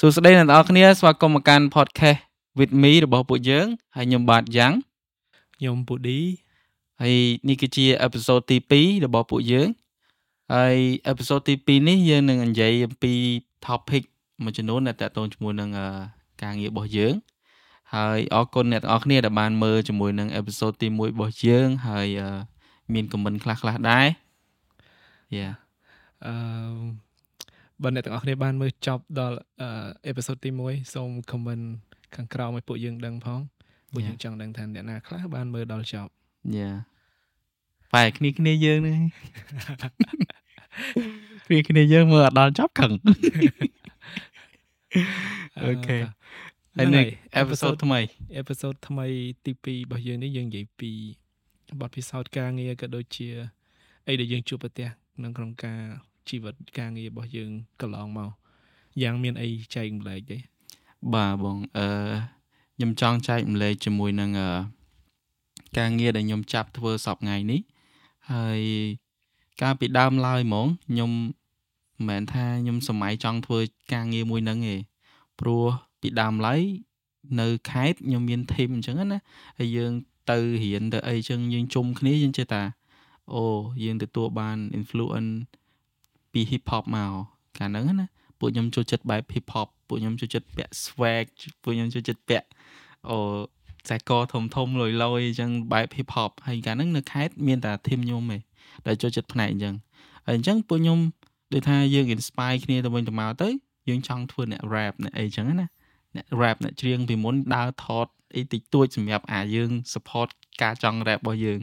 សួស្តីអ្នកនរគ្នាស្វាគមន៍មកកាន់ podcast with me របស់ពួកយើងហើយខ្ញុំបាទយ៉ាងខ្ញុំពូឌីហើយនេះគឺជា episode ទី2របស់ពួកយើងហើយ episode ទី2នេះយើងនឹងនិយាយអំពី topic មួយចំនួនដែលតាក់ទងជាមួយនឹងការងាររបស់យើងហើយអរគុណអ្នកទាំងអស់គ្នាដែលបានមើលជាមួយនឹង episode ទី1របស់យើងហើយមាន comment ខ្លះខ្លះដែរ Yeah អឺ បើអ្នកទាំងអស់គ្នាបានមើលចប់ដល់អេពីសូតទី1សូម comment ខាងក្រោមឲ្យពួកយើងដឹងផងពួកយើងចង់ដឹងថាអ្នកណាខ្លះបានមើលដល់ចប់យ៉ាបែរគ្នាគ្នាយើងនេះគ្នាគ្នាយើងមើលអត់ដល់ចប់ខឹងអូខេហើយនេះអេពីសូតថ្មីអេពីសូតថ្មីទី2របស់យើងនេះយើងនិយាយពីបទពិសោធន៍ការងារក៏ដូចជាអីដែលយើងជួបប្រទះក្នុងក្នុងការ ជីវិតការងាររបស់យើងកន្លងមកយ៉ាងមានអីចែកម្លែកទេបាទបងអឺខ្ញុំចង់ចែកម្លែកជាមួយនឹងអឺការងារដែលខ្ញុំចាប់ធ្វើសប្តាហ៍ថ្ងៃនេះហើយកាលពីដើមឡើយហ្មងខ្ញុំមិនមែនថាខ្ញុំសម័យចង់ធ្វើការងារមួយហ្នឹងទេព្រោះពីដើមឡើយនៅខេត្តខ្ញុំមានធីមអញ្ចឹងណាហើយយើងទៅរៀនទៅអីចឹងយើងជុំគ្នាយើងចេះតាអូយើងទទួលបាន influence ពី hip hop មកកាលហ្នឹងណាពួកខ្ញុំចូលចិត្តបែប hip hop ពួកខ្ញុំចូលចិត្តពាក់ swag ពួកខ្ញុំចូលចិត្តពាក់អូខ្សែកធំធំលយលយអញ្ចឹងបែប hip hop ហើយកាលហ្នឹងនៅខេត្តមានតែធីមខ្ញុំឯងដែលចូលចិត្តផ្នែកអញ្ចឹងហើយអញ្ចឹងពួកខ្ញុំដូចថាយើង inspire គ្នាទៅវិញទៅមកទៅយើងចង់ធ្វើអ្នក rap អ្នកអីចឹងណាអ្នក rap អ្នកច្រៀងពីមុនដើរថតអីតិចតួចសម្រាប់អាយើង support ការចង់ rap របស់យើង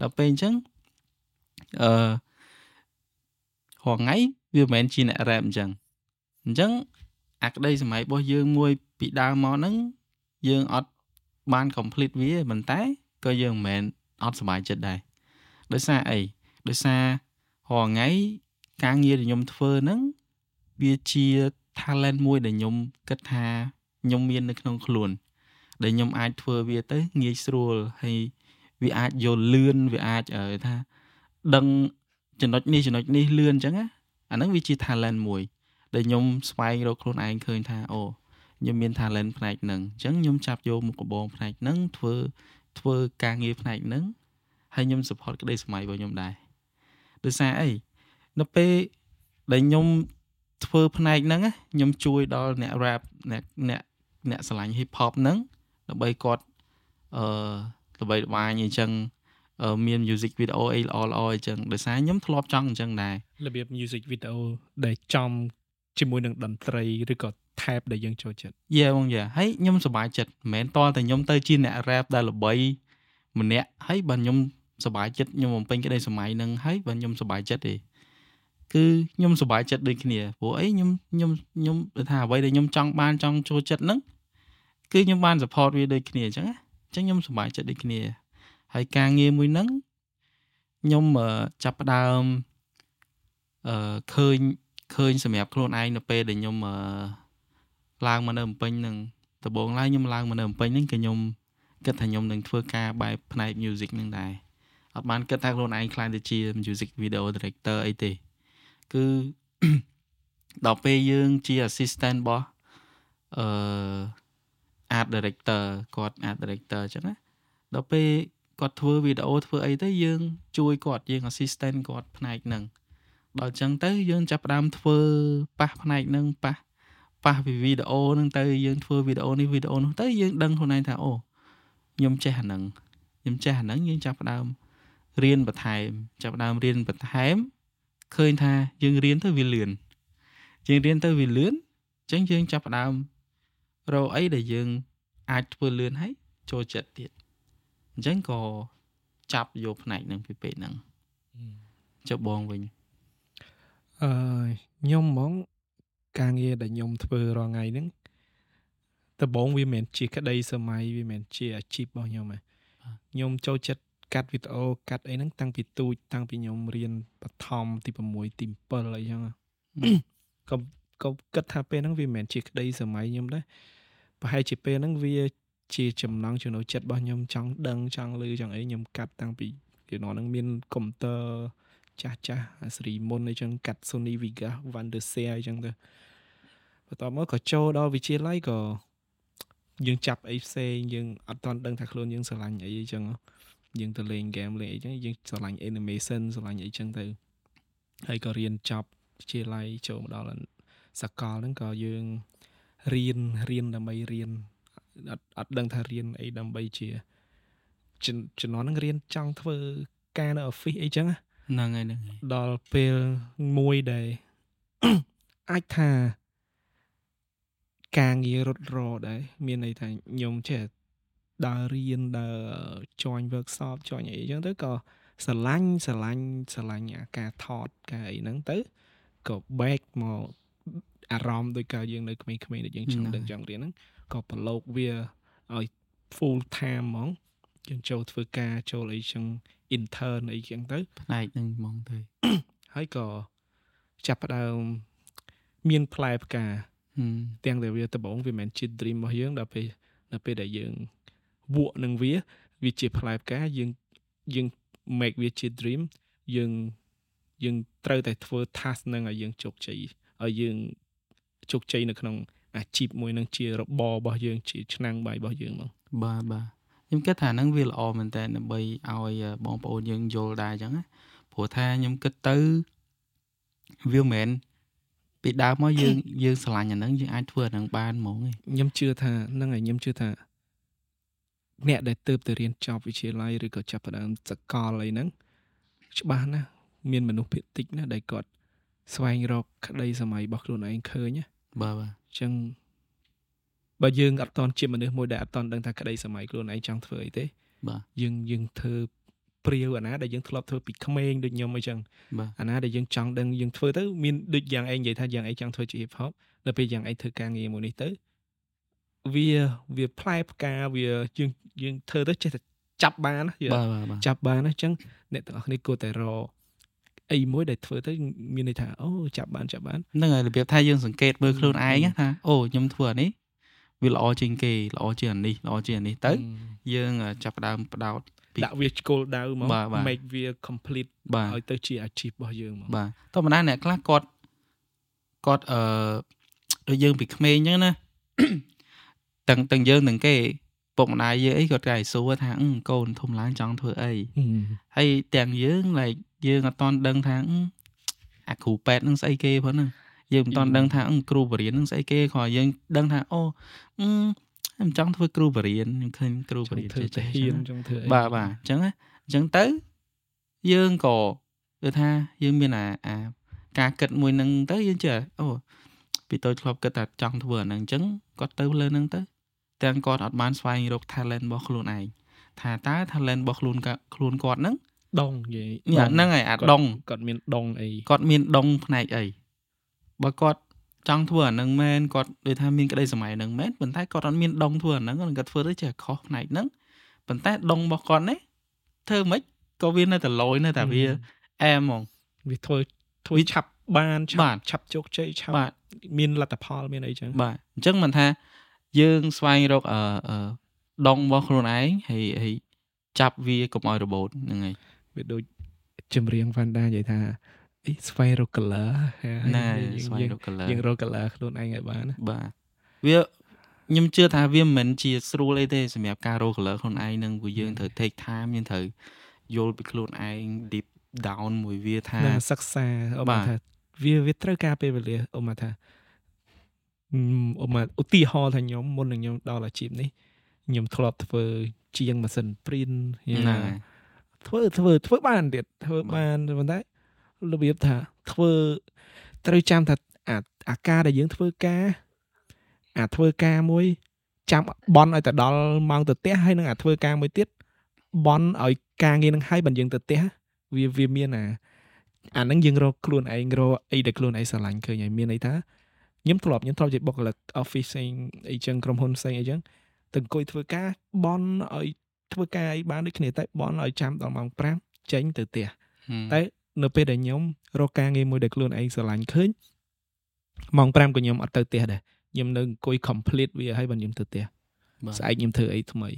ដល់ពេលអញ្ចឹងអឺ រាល់ថ្ងៃវាមិនមែនជាអ្នករ៉េបអញ្ចឹងអញ្ចឹងអាក្តីសម័យរបស់យើងមួយពីដើមមកហ្នឹងយើងអត់បាន complete វាប៉ុន្តែក៏យើងមិនមែនអត់សប្បាយចិត្តដែរដោយសារអីដោយសាររាល់ថ្ងៃការងារដែលខ្ញុំធ្វើហ្នឹងវាជា talent មួយដែលខ្ញុំគិតថាខ្ញុំមាននៅក្នុងខ្លួន ដែលខ្ញុំអាចធ្វើវាទៅងាយស្រួលហើយវាអាចយល់លឿនវាអាចថាដឹង ចំណុចនេះចំណុចនេះលឿនអញ្ចឹងណាអាហ្នឹងវាជា talent មួយ ដែលខ្ញុំស្វែងរកខ្លួនឯងឃើញថាអូខ្ញុំមាន talent ផ្នែកហ្នឹងអញ្ចឹងខ្ញុំចាប់យកមុខរបរផ្នែកហ្នឹងធ្វើធ្វើការងារផ្នែកហ្នឹងហើយខ្ញុំ support ក្តីសម័យរបស់ខ្ញុំដែរដោយសារអីនៅពេលដែលខ្ញុំធ្វើផ្នែកហ្នឹងខ្ញុំជួយដល់អ្នក rap អ្នកអ្នកអ្នកស្រឡាញ់ hip hop ហ្នឹងដើម្បីគាត់អឺល្បីល្បាញអញ្ចឹង មាន music video អីល្អល្អអញ្ចឹងដោយសារខ្ញុំធ្លាប់ចង់អញ្ចឹងដែររបៀប music video ដែលចំជាមួយនឹងតន្ត្រីឬក៏ tab ដែលយើងចូលចិត្តយេបងយ៉ាហើយខ្ញុំសប្បាយចិត្តមិនមែនតតែខ្ញុំទៅជាអ្នក rap ដែលល្បីម្នាក់ហើយបើខ្ញុំសប្បាយចិត្តខ្ញុំបំពេញក្តីសម័យនឹងហើយបើខ្ញុំសប្បាយចិត្តទេគឺខ្ញុំសប្បាយចិត្តដូចគ្នាព្រោះអីខ្ញុំខ្ញុំខ្ញុំថាអ្វីដែលខ្ញុំចង់បានចង់ចូលចិត្តហ្នឹងគឺខ្ញុំបាន support វាដូចគ្នាអញ្ចឹងណាអញ្ចឹងខ្ញុំសប្បាយចិត្តដូចគ្នា ហើយការងារមួយហ្នឹងខ្ញុំចាប់ផ្ដើមអឺឃើញឃើញសម្រាប់ខ្លួនឯងនៅពេលដែលខ្ញុំអឺឡើងមកនៅភ្នំពេញហ្នឹងដំបូងឡើយខ្ញុំឡើងមកនៅភ្នំពេញហ្នឹងក៏ខ្ញុំគិតថាខ្ញុំនឹងធ្វើការបែបផ្នែក music ហ្នឹងដែរអត់បានគិតថាខ្លួនឯងខ្លាចទៅជា music video director អីទេគឺដល់ពេលយើងជា assistant របស់អឺ art director គាត់ art director អញ្ចឹងណាដល់ពេល គាត់ធ្វើវីដេអូធ្វើអីទៅយើង ជួយគាត់យើង assistant គាត់ផ្នែកហ្នឹងដល់អញ្ចឹងទៅយើងចាប់ផ្ដើមធ្វើប៉ះផ្នែកហ្នឹងប៉ះប៉ះវីដេអូហ្នឹងទៅយើងធ្វើវីដេអូនេះវីដេអូនោះទៅយើងដឹងខ្លួនឯងថាអូខ្ញុំចេះអាហ្នឹងខ្ញុំចេះអាហ្នឹងយើងចាប់ផ្ដើមរៀនបន្ថែមចាប់ផ្ដើមរៀនបន្ថែមឃើញថាយើងរៀនទៅវាលឿនយើងរៀនទៅវាលឿនអញ្ចឹងយើងចាប់ផ្ដើមរកអីដែលយើងអាចធ្វើលឿនហើយចូលចិត្តទៀត អញ្ចឹងក៏ចាប់យកផ្នែកហ្នឹងពីពេកហ្នឹងចុះបងវិញអឺខ្ញុំហ្មងការងារដែលខ្ញុំធ្វើរាល់ថ្ងៃហ្នឹងដំបូងវាមិនមែនជាក្តីសម័យវាមិនមែនជាអាជីពរបស់ខ្ញុំទេខ្ញុំចូលចិត្តកាត់វីដេអូកាត់អីហ្នឹងតាំងពីទូចតាំងពីខ្ញុំរៀនបឋមទី6ទី7អីចឹងក៏ក៏គិតថាពេលហ្នឹងវាមិនមែនជាក្តីសម័យខ្ញុំដែរប្រហែលជាពេលហ្នឹងវា ជាចំណង់ចំណូលចិត្តរបស់ខ្ញុំចង់ដឹងចង់ឮចង់អីខ្ញុំកាត់តាំងពីពីនោះនឹងមានកុំព្យូទ័រចាស់ចាស់អាសេរីមុនអីចឹងកាត់ Sony Vegas Vanderseer អីចឹងទៅបន្ទាប់មកក៏ចូលដល់វិទ្យាល័យក៏យើងចាប់អីផ្សេងយើងអត់ទាន់ដឹងថាខ្លួនយើងស្រឡាញ់អីអញ្ចឹងយើងទៅលេងហ្គេមលេងអីចឹងយើងស្រឡាញ់ animation ស្រឡាញ់អីចឹងទៅហើយក៏រៀនចប់វិទ្យាល័យចូលមកដល់សកលហ្នឹងក៏យើងរៀនរៀនដើម្បីរៀន អត់អត់ដឹងថារៀនអីដើម្បីជាជំនាន់ហ្នឹងរៀនចង់ធ្វើការនៅ office អីចឹងហ្នឹងហើយហ្នឹងដល់ពេលមួយដែលអាចថាការងាររត់រដែរមានន័យថាខ្ញុំចេះដើររៀនដើរ join workshop join អីចឹងទៅក៏ស្រឡាញ់ស្រឡាញ់ស្រឡាញ់អាការថតការអីហ្នឹងទៅក៏ back មកអារម្មណ៍ដោយការយើងនៅក្មេងៗដែលយើងចង់ដឹងចង់រៀនហ្នឹង ក៏ប្រឡូកវាឲ្យ full time ហ្មងយើងចូលធ្វើការចូលអីចឹង intern អីចឹងទៅផ្នែកហ្នឹងហ្មងទៅហើយក៏ចាប់ផ្ដើមមានផ្លែផ្កាទាំងដែលវាដំបងវាមិនជា dream របស់យើងដល់ពេលដល់ពេលដែលយើងវក់នឹងវា វាជាផ្លែផ្កាយើងយើង make វាជា dream យើងយើងត្រូវតែធ្វើ task នឹងឲ្យយើងជោគជ័យឲ្យយើងជោគជ័យនៅក្នុង អាជីពមួយនឹងជារបររបស់យើងជាឆ្នាំងបាយរបស់យើងហ្មងបាទបាទខ្ញុំគិតថាហ្នឹងវាល្អមែនតើដើម្បីឲ្យបងប្អូនយើងយល់ដែរអញ្ចឹងណាព្រោះថាខ្ញុំគិតទៅវាមិនមែនពីដើមមកយើងយើងស្រឡាញ់អាហ្នឹងយើងអាចធ្វើអាហ្នឹងបានហ្មងខ្ញុំជឿថាហ្នឹងហើយខ្ញុំជឿថាអ្នកដែលទៅទៅរៀនចប់វិទ្យាល័យឬក៏ចាប់ផ្ដើមសកលអីហ្នឹងច្បាស់ណាស់មានមនុស្សភាគតិចណាស់ដែលគាត់ស្វែងរកក្តីសម័យរបស់ខ្លួនឯងឃើញណា បាទបាទអញ្ចឹងបើយើងអត់តន់ជាមនុស្សមួយដែលអត់តន់ដឹងថាក្តីសម័យខ្លួនឯងចង់ធ្វើអីទេបាទយើងយើងធ្វើព្រាវអាណាដែលយើងធ្លាប់ធ្វើពីក្មេងដូចខ្ញុំអីចឹងអាណាដែលយើងចង់ដឹងយើងធ្វើទៅមានដូចយ៉ាងឯងនិយាយថាយ៉ាងឯងចង់ធ្វើជា hip hop ដល់ពេលយ៉ាងឯងធ្វើការងារមួយនេះទៅវាវាផ្លែផ្កាវាយើងយើងធ្វើទៅចេះតែចាប់បានណាចាប់បានណាអញ្ចឹងអ្នកទាំងអស់គ្នាគួរតែរក អីមួយដែលធ្វើទៅមានន័យថាអូចាប់បានចាប់បានហ្នឹងហើយរបៀបថាយើងសង្កេតមើលខ្លួនឯងថាអូខ្ញុំធ្វើអានេះវាល្អជាងគេល្អជាងអានេះល្អជាងអានេះទៅយើងចាប់ផ្ដើមបដោតដាក់វាឆ្កុលដៅមក make វា complete ឲ្យទៅជាអាជីពរបស់យើងមកបាទធម្មតាអ្នកខ្លះគាត់គាត់អឺដូចយើងពីក្មេងអញ្ចឹងណាទាំងទាំងយើងទាំងគេពុកម្ដាយយើងអីគាត់តែសួរថាកូនធំឡើងចង់ធ្វើអីហើយទាំងយើង like យើងអត់តន់ដឹងថាអាគ្រូពេទ្យនឹងស្អីគេផងហ្នឹងយើងមិនតន់ដឹងថាគ្រូបរិញ្ញានឹងស្អីគេគ្រាន់យើងដឹងថាអូខ្ញុំចង់ធ្វើគ្រូបរិញ្ញាខ្ញុំឃើញគ្រូបរិញ្ញាចេះហ៊ានចង់ធ្វើអីបាទបាទអញ្ចឹងអញ្ចឹងទៅយើងក៏គឺថាយើងមានអាអាការគិតមួយនឹងទៅយើងជឿអូពីតូចធ្លាប់គិតថាចង់ធ្វើអាហ្នឹងអញ្ចឹងគាត់ទៅលើហ្នឹងទៅទាំងគាត់អត់បានស្វែងរក talent របស់ខ្លួនឯងថាតើ talent របស់ខ្លួនខ្លួនគាត់ហ្នឹង ដងនិយាយហ្នឹងហើយអាដងគាត់មានដងអីគាត់មានដងផ្នែកអីបើគាត់ចង់ធ្វើអានឹងមែនគាត់ដូចថាមានក្តីសម័យនឹងមែនប៉ុន្តែគាត់អត់មានដងធ្វើអានឹងគាត់ធ្វើទៅចេះខុសផ្នែកហ្នឹងប៉ុន្តែដងរបស់គាត់នេះធ្វើមិនក៏វានៅតែលយនៅតែវាអែមហ្មងវាធ្វើធ្វើឆាប់បានឆាប់ឆាប់ជោគជ័យឆាប់មានលទ្ធផលមានអីចឹងបាទអញ្ចឹងមិនថាយើងស្វែងរកអឺដងរបស់ខ្លួនឯងហើយហើយចាប់វាកុំឲ្យរបូតហ្នឹងហើយ វាដូចចម្រៀងវ៉ាន់ដានិយាយថាអីស្វែងរក color ណាស្វែងរក color យើងរក color ខ្លួនឯងឲ្យបានបាទវាខ្ញុំជឿថាវាមិនមែនជាស្រួលអីទេសម្រាប់ការរក color ខ្លួនឯងនឹងព្រោះយើងត្រូវ take time យើងត្រូវយល់ពីខ្លួនឯង deep down មួយវាថាសិក្សាអូមកថាវាវាត្រូវការពេលវេលាអូមកថាអូមកឧទាហរណ៍ថាខ្ញុំមុននឹងខ្ញុំដល់អាជីពនេះខ្ញុំធ្លាប់ធ្វើជាងម៉ាស៊ីន print ណា ធ្វើធ្វើធ្វើបានទៀតធ្វើបានប៉ុន្តែរបៀបថាធ្វើត្រូវចាំថាអាអាការដែលយើងធ្វើការអាធ្វើការមួយចាំបន់ឲ្យទៅដល់ម៉ោងទៅផ្ទះហើយនឹងអាធ្វើការមួយទៀតបន់ឲ្យការងារនឹងឲ្យបានយើងទៅផ្ទះវាវាមានអាអានឹងយើងរកខ្លួនឯងរកអីដែលខ្លួនឯងស្រឡាញ់ឃើញហើយមានន័យថាខ្ញុំធ្លាប់ខ្ញុំធ្លាប់ជាបុគ្គលិក office ផ្សេងអីចឹងក្រុមហ៊ុនផ្សេងអីចឹងទៅអង្គុយធ្វើការបន់ឲ្យ ធ្វើការអីបានដូចគ្នាតែបន់ឲ្យចាំដល់ម៉ោង5ចេញទៅផ្ទះតែនៅពេលដែលខ្ញុំរកការងារមួយដែលខ្លួនឯងស្រឡាញ់ឃើញម៉ោង5ក៏ខ្ញុំអត់ទៅផ្ទះដែរខ្ញុំនៅអង្គុយ complete វាឲ្យបានខ្ញុំទៅផ្ទះស្អែកខ្ញុំធ្វើអីថ្មី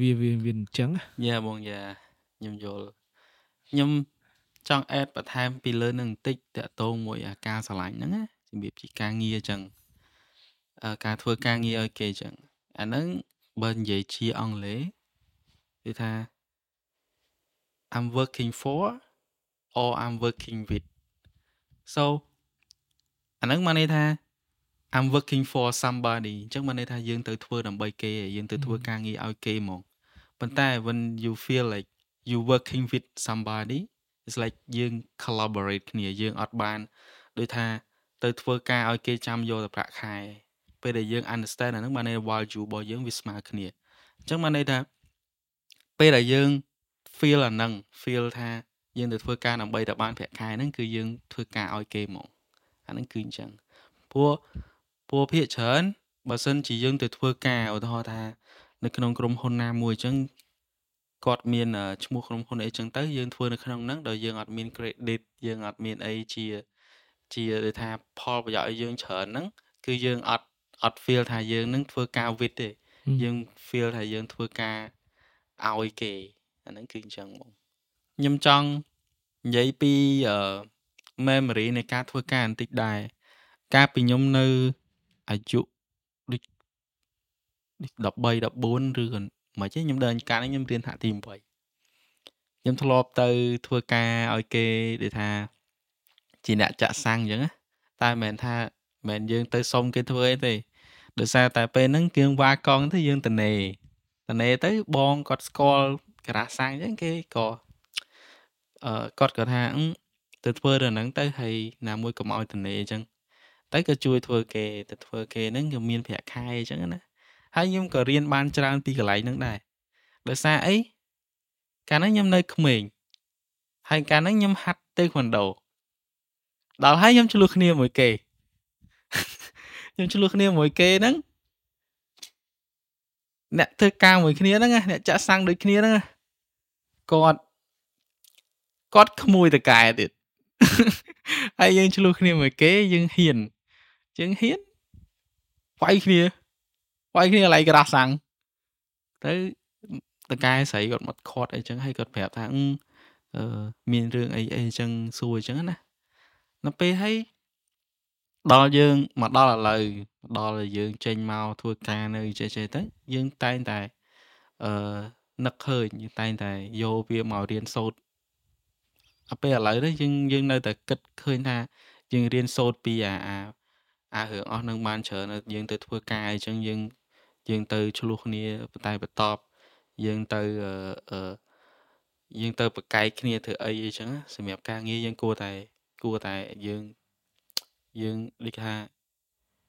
វាវាវាអញ្ចឹងយ៉ាបងយ៉ាខ្ញុំយល់ខ្ញុំចង់អេតបន្ថែមពីលើនឹងបន្តិចតកតងមួយអាការស្រឡាញ់ហ្នឹងណាជំរាបជាការងារអញ្ចឹងអឺការធ្វើការងារឲ្យគេចឹងអាហ្នឹងបើនិយាយជាអង់គ្លេស គឺថា I'm working for or I'm working with so អាហ្នឹងមកន័យថា I'm working for somebody អញ្ចឹងមកន័យថាយើងទៅធ្វើដើម្បីគេយើងទៅធ្វើការងារឲ្យគេហ្មងប៉ុន្តែ when you feel like you working with somebody it's like យើង collaborate គ្នាយើងអត់បានដូចថាទៅធ្វើការឲ្យគេចាំយកតែប្រាក់ខែពេលដែលយើង understand អាហ្នឹងបានន័យ value របស់យើងវាស្មើគ្នាអញ្ចឹងបានន័យថា ពេលដែលយើង feel អាហ្នឹង feel ថាយើងទៅធ្វើការដើម្បីតែបានប្រាក់ខែហ្នឹងគឺយើងធ្វើការឲ្យគេហ្មងអាហ្នឹងគឺអញ្ចឹងព្រោះព្រោះភាគច្រើនបើសិនជាយើងទៅធ្វើការឧទាហរណ៍ថា នៅក្នុងក្រុមហ៊ុនណាមួយអញ្ចឹងគាត់មានឈ្មោះក្រុមហ៊ុនអីចឹងទៅយើងធ្វើនៅក្នុងហ្នឹងដោយយើងអត់មាន credit យើងអត់មានអីជាជាដូចថាផលប្រយោជន៍ឲ្យយើងច្រើនហ្នឹងគឺយើងអត់អត់ feel ថាយើងនឹងធ្វើការវិតទេយើង feel ថាយើងធ្វើការ ឲ្យគេអាហ្នឹងគឺអញ្ចឹងបងខ្ញុំចង់និយាយពីអឺ memory នៃការធ្វើការបន្តិចដែរកាលពីខ្ញុំនៅអាយុដូច13 14ឬក៏មិនទេខ្ញុំដើរកាលនេះខ្ញុំរៀនថ្នាក់ទី8ខ្ញុំធ្លាប់ទៅធ្វើការឲ្យគេដូចថាជាអ្នកចាក់សាំងអញ្ចឹងតែមិនមែនថាមិនយើងទៅសុំគេធ្វើអីទេដោយសារតែពេលហ្នឹងគៀងវ៉ាកង់ទៅយើងតនេ តនេទៅបងគាត់ស្គាល់ការ៉ាសាំងអញ្ចឹងគេក៏អឺគាត់ក៏ថាទៅធ្វើរឿងហ្នឹងទៅហើយណាមួយកុំឲ្យតនេអញ្ចឹងតែក៏ជួយធ្វើគេទៅធ្វើគេហ្នឹងក៏មានប្រាក់ខែអញ្ចឹងណាហើយខ្ញុំក៏រៀនបានច្រើនពីកន្លែងហ្នឹងដែរដោយសារអីកាលហ្នឹងខ្ញុំនៅក្មេងហើយកាលហ្នឹងខ្ញុំហាត់តេក្វាន់ដូដល់ហើយខ្ញុំឆ្លោះគ្នាមួយគេខ្ញុំឆ្លោះគ្នាមួយគេហ្នឹង អ្នកធ្វើការមួយគ្នាហ្នឹងអ្នកចាក់សាំងដូចគ្នាហ្នឹងគាត់គាត់ក្មួយតកែទៀតហើយយើងឆ្លោះគ្នាមួយគេយើងហ៊ានយើងហ៊ានវាយគ្នាវាយគ្នាកន្លែងក្រាស់សាំងទៅតកែស្រីគាត់មកខាត់អីចឹងហើយគាត់ប្រាប់ថាអឺមានរឿងអីអីចឹងសួរអញ្ចឹងណានៅពេលហើយ ដល់យើងមកដល់ឥឡូវដល់យើងចេញមកធ្វើការនៅចេះចេះទៅយើងតែងតែអឺនឹកឃើញយើងតែងតែយកវាមករៀនសូត្រអាពេលឥឡូវនេះយើងយើងនៅតែគិតឃើញថាយើងរៀនសូត្រពីអាអាអារឿងអស់នឹងបានច្រើនយើងទៅធ្វើការអញ្ចឹងយើងយើងទៅឆ្លោះគ្នាតែបន្ទាប់យើងទៅអឺយើងទៅប្រកែកគ្នាធ្វើអីអីចឹងសម្រាប់ការងារយើងគួរតែគួរតែយើង យើងដូចថា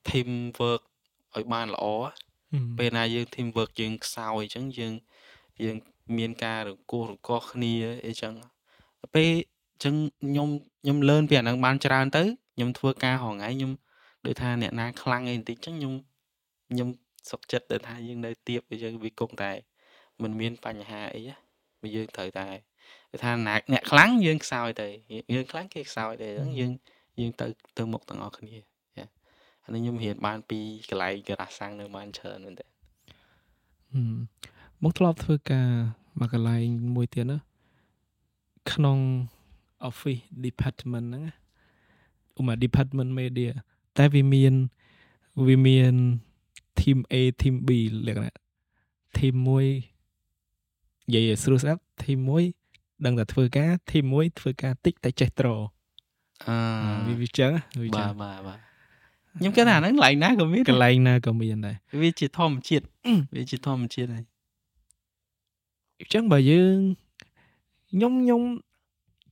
team work ឲ្យបានល្អពេលណាយើង team work យើងខ្សោយអញ្ចឹងយើងយើងមានការរង្គោះរង្គោះគ្នាអីចឹងពេលអញ្ចឹងខ្ញុំខ្ញុំលឿនពីអាហ្នឹងបានច្រើនទៅខ្ញុំធ្វើការហងៃខ្ញុំដូចថាអ្នកណាខ្លាំងអីបន្តិចអញ្ចឹងខ្ញុំខ្ញុំសុខចិត្តដែលថាយើងនៅទៀបអញ្ចឹងវាគង់តែมันមានបញ្ហាអីណាយើងត្រូវតែគឺថាអ្នកខ្លាំងយើងខ្សោយទៅយើងខ្លាំងគេខ្សោយទៅអញ្ចឹងយើង យើងទៅទៅមុខទាំងអស់គ្នាចាអានេះខ្ញុំរៀនបានពីកន្លែងការ៉ាសាំងនៅបានច្រើនមែនតើមកធ្លាប់ធ្វើការមកកន្លែងមួយទៀតណាក្នុង office department ហ្នឹងឧមា department media តែវាមានវាមាន team A team B លក្ខណៈ team មួយនិយាយឲ្យស្រួលស្ដាប់ team មួយដឹងតែធ្វើការ team មួយធ្វើការតិចតែចេះត្រ អឺវាវាចឹងវាចឹងបាទបាទបាទខ្ញុំគិតថាហ្នឹងកន្លែងណាក៏មានកន្លែងណាក៏មានដែរវាជាធម្មជាតិវាជាធម្មជាតិហើយអញ្ចឹងបើយើងខ្ញុំខ្ញុំ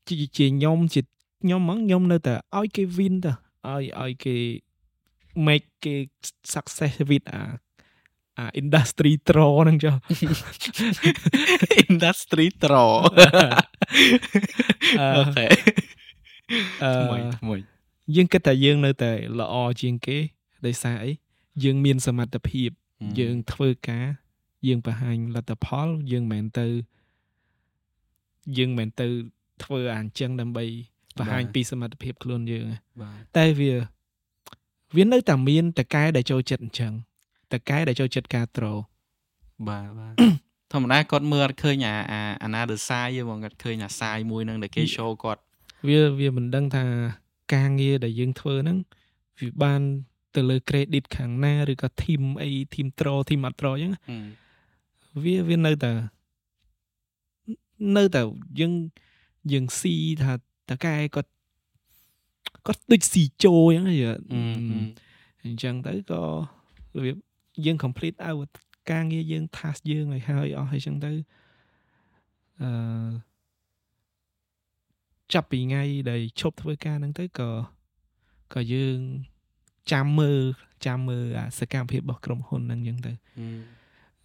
ជាជាខ្ញុំជាខ្ញុំហ្មងខ្ញុំនៅតែឲ្យគេ win ទៅឲ្យឲ្យគេ make គេ success with អាអា industry draw ហ្នឹងចុះ industry draw អូខេ ថ្មីថ្មីយើងគិតថាយើងនៅតែល្អជាងគេដោយសារអីយើងមានសមត្ថភាពយើងធ្វើការយើងបង្ហាញលទ្ធផលយើងមិនមែនទៅយើងមិនមែនទៅធ្វើអាអញ្ចឹងដើម្បីបង្ហាញពីសមត្ថភាពខ្លួនយើងតែវាវានៅតែមានតកែដែលចូលចិត្តអញ្ចឹងតកែដែលចូលចិត្តការត្រូបាទបាទធម្មតាគាត់មើលអត់ឃើញអាអាណាដឺសាយទេបងគាត់ឃើញអាសាយមួយហ្នឹងដែលគេ show គាត់ វាវាមិនដឹងថាការងារដែលយើងធ្វើហ្នឹងវាបានទៅលើ credit ខាងណាឬក៏ team អី team draw team អត់ draw អញ្ចឹងវាវានៅតែនៅតែយើងយើងស៊ីថាតកែគាត់គាត់ដូចស៊ីជោអញ្ចឹងអញ្ចឹងទៅក៏វាយើង complete ឲ្យការងារយើង task យើងឲ្យហើយអស់ហើយអញ្ចឹងទៅអឺ ចាប់ពីថ្ងៃដែលឈប់ធ្វើការហ្នឹងទៅក៏ក៏យើងចាំមើលចាំមើលអាសកម្មភាពរបស់ក្រុមហ៊ុនហ្នឹងអញ្ចឹងទៅ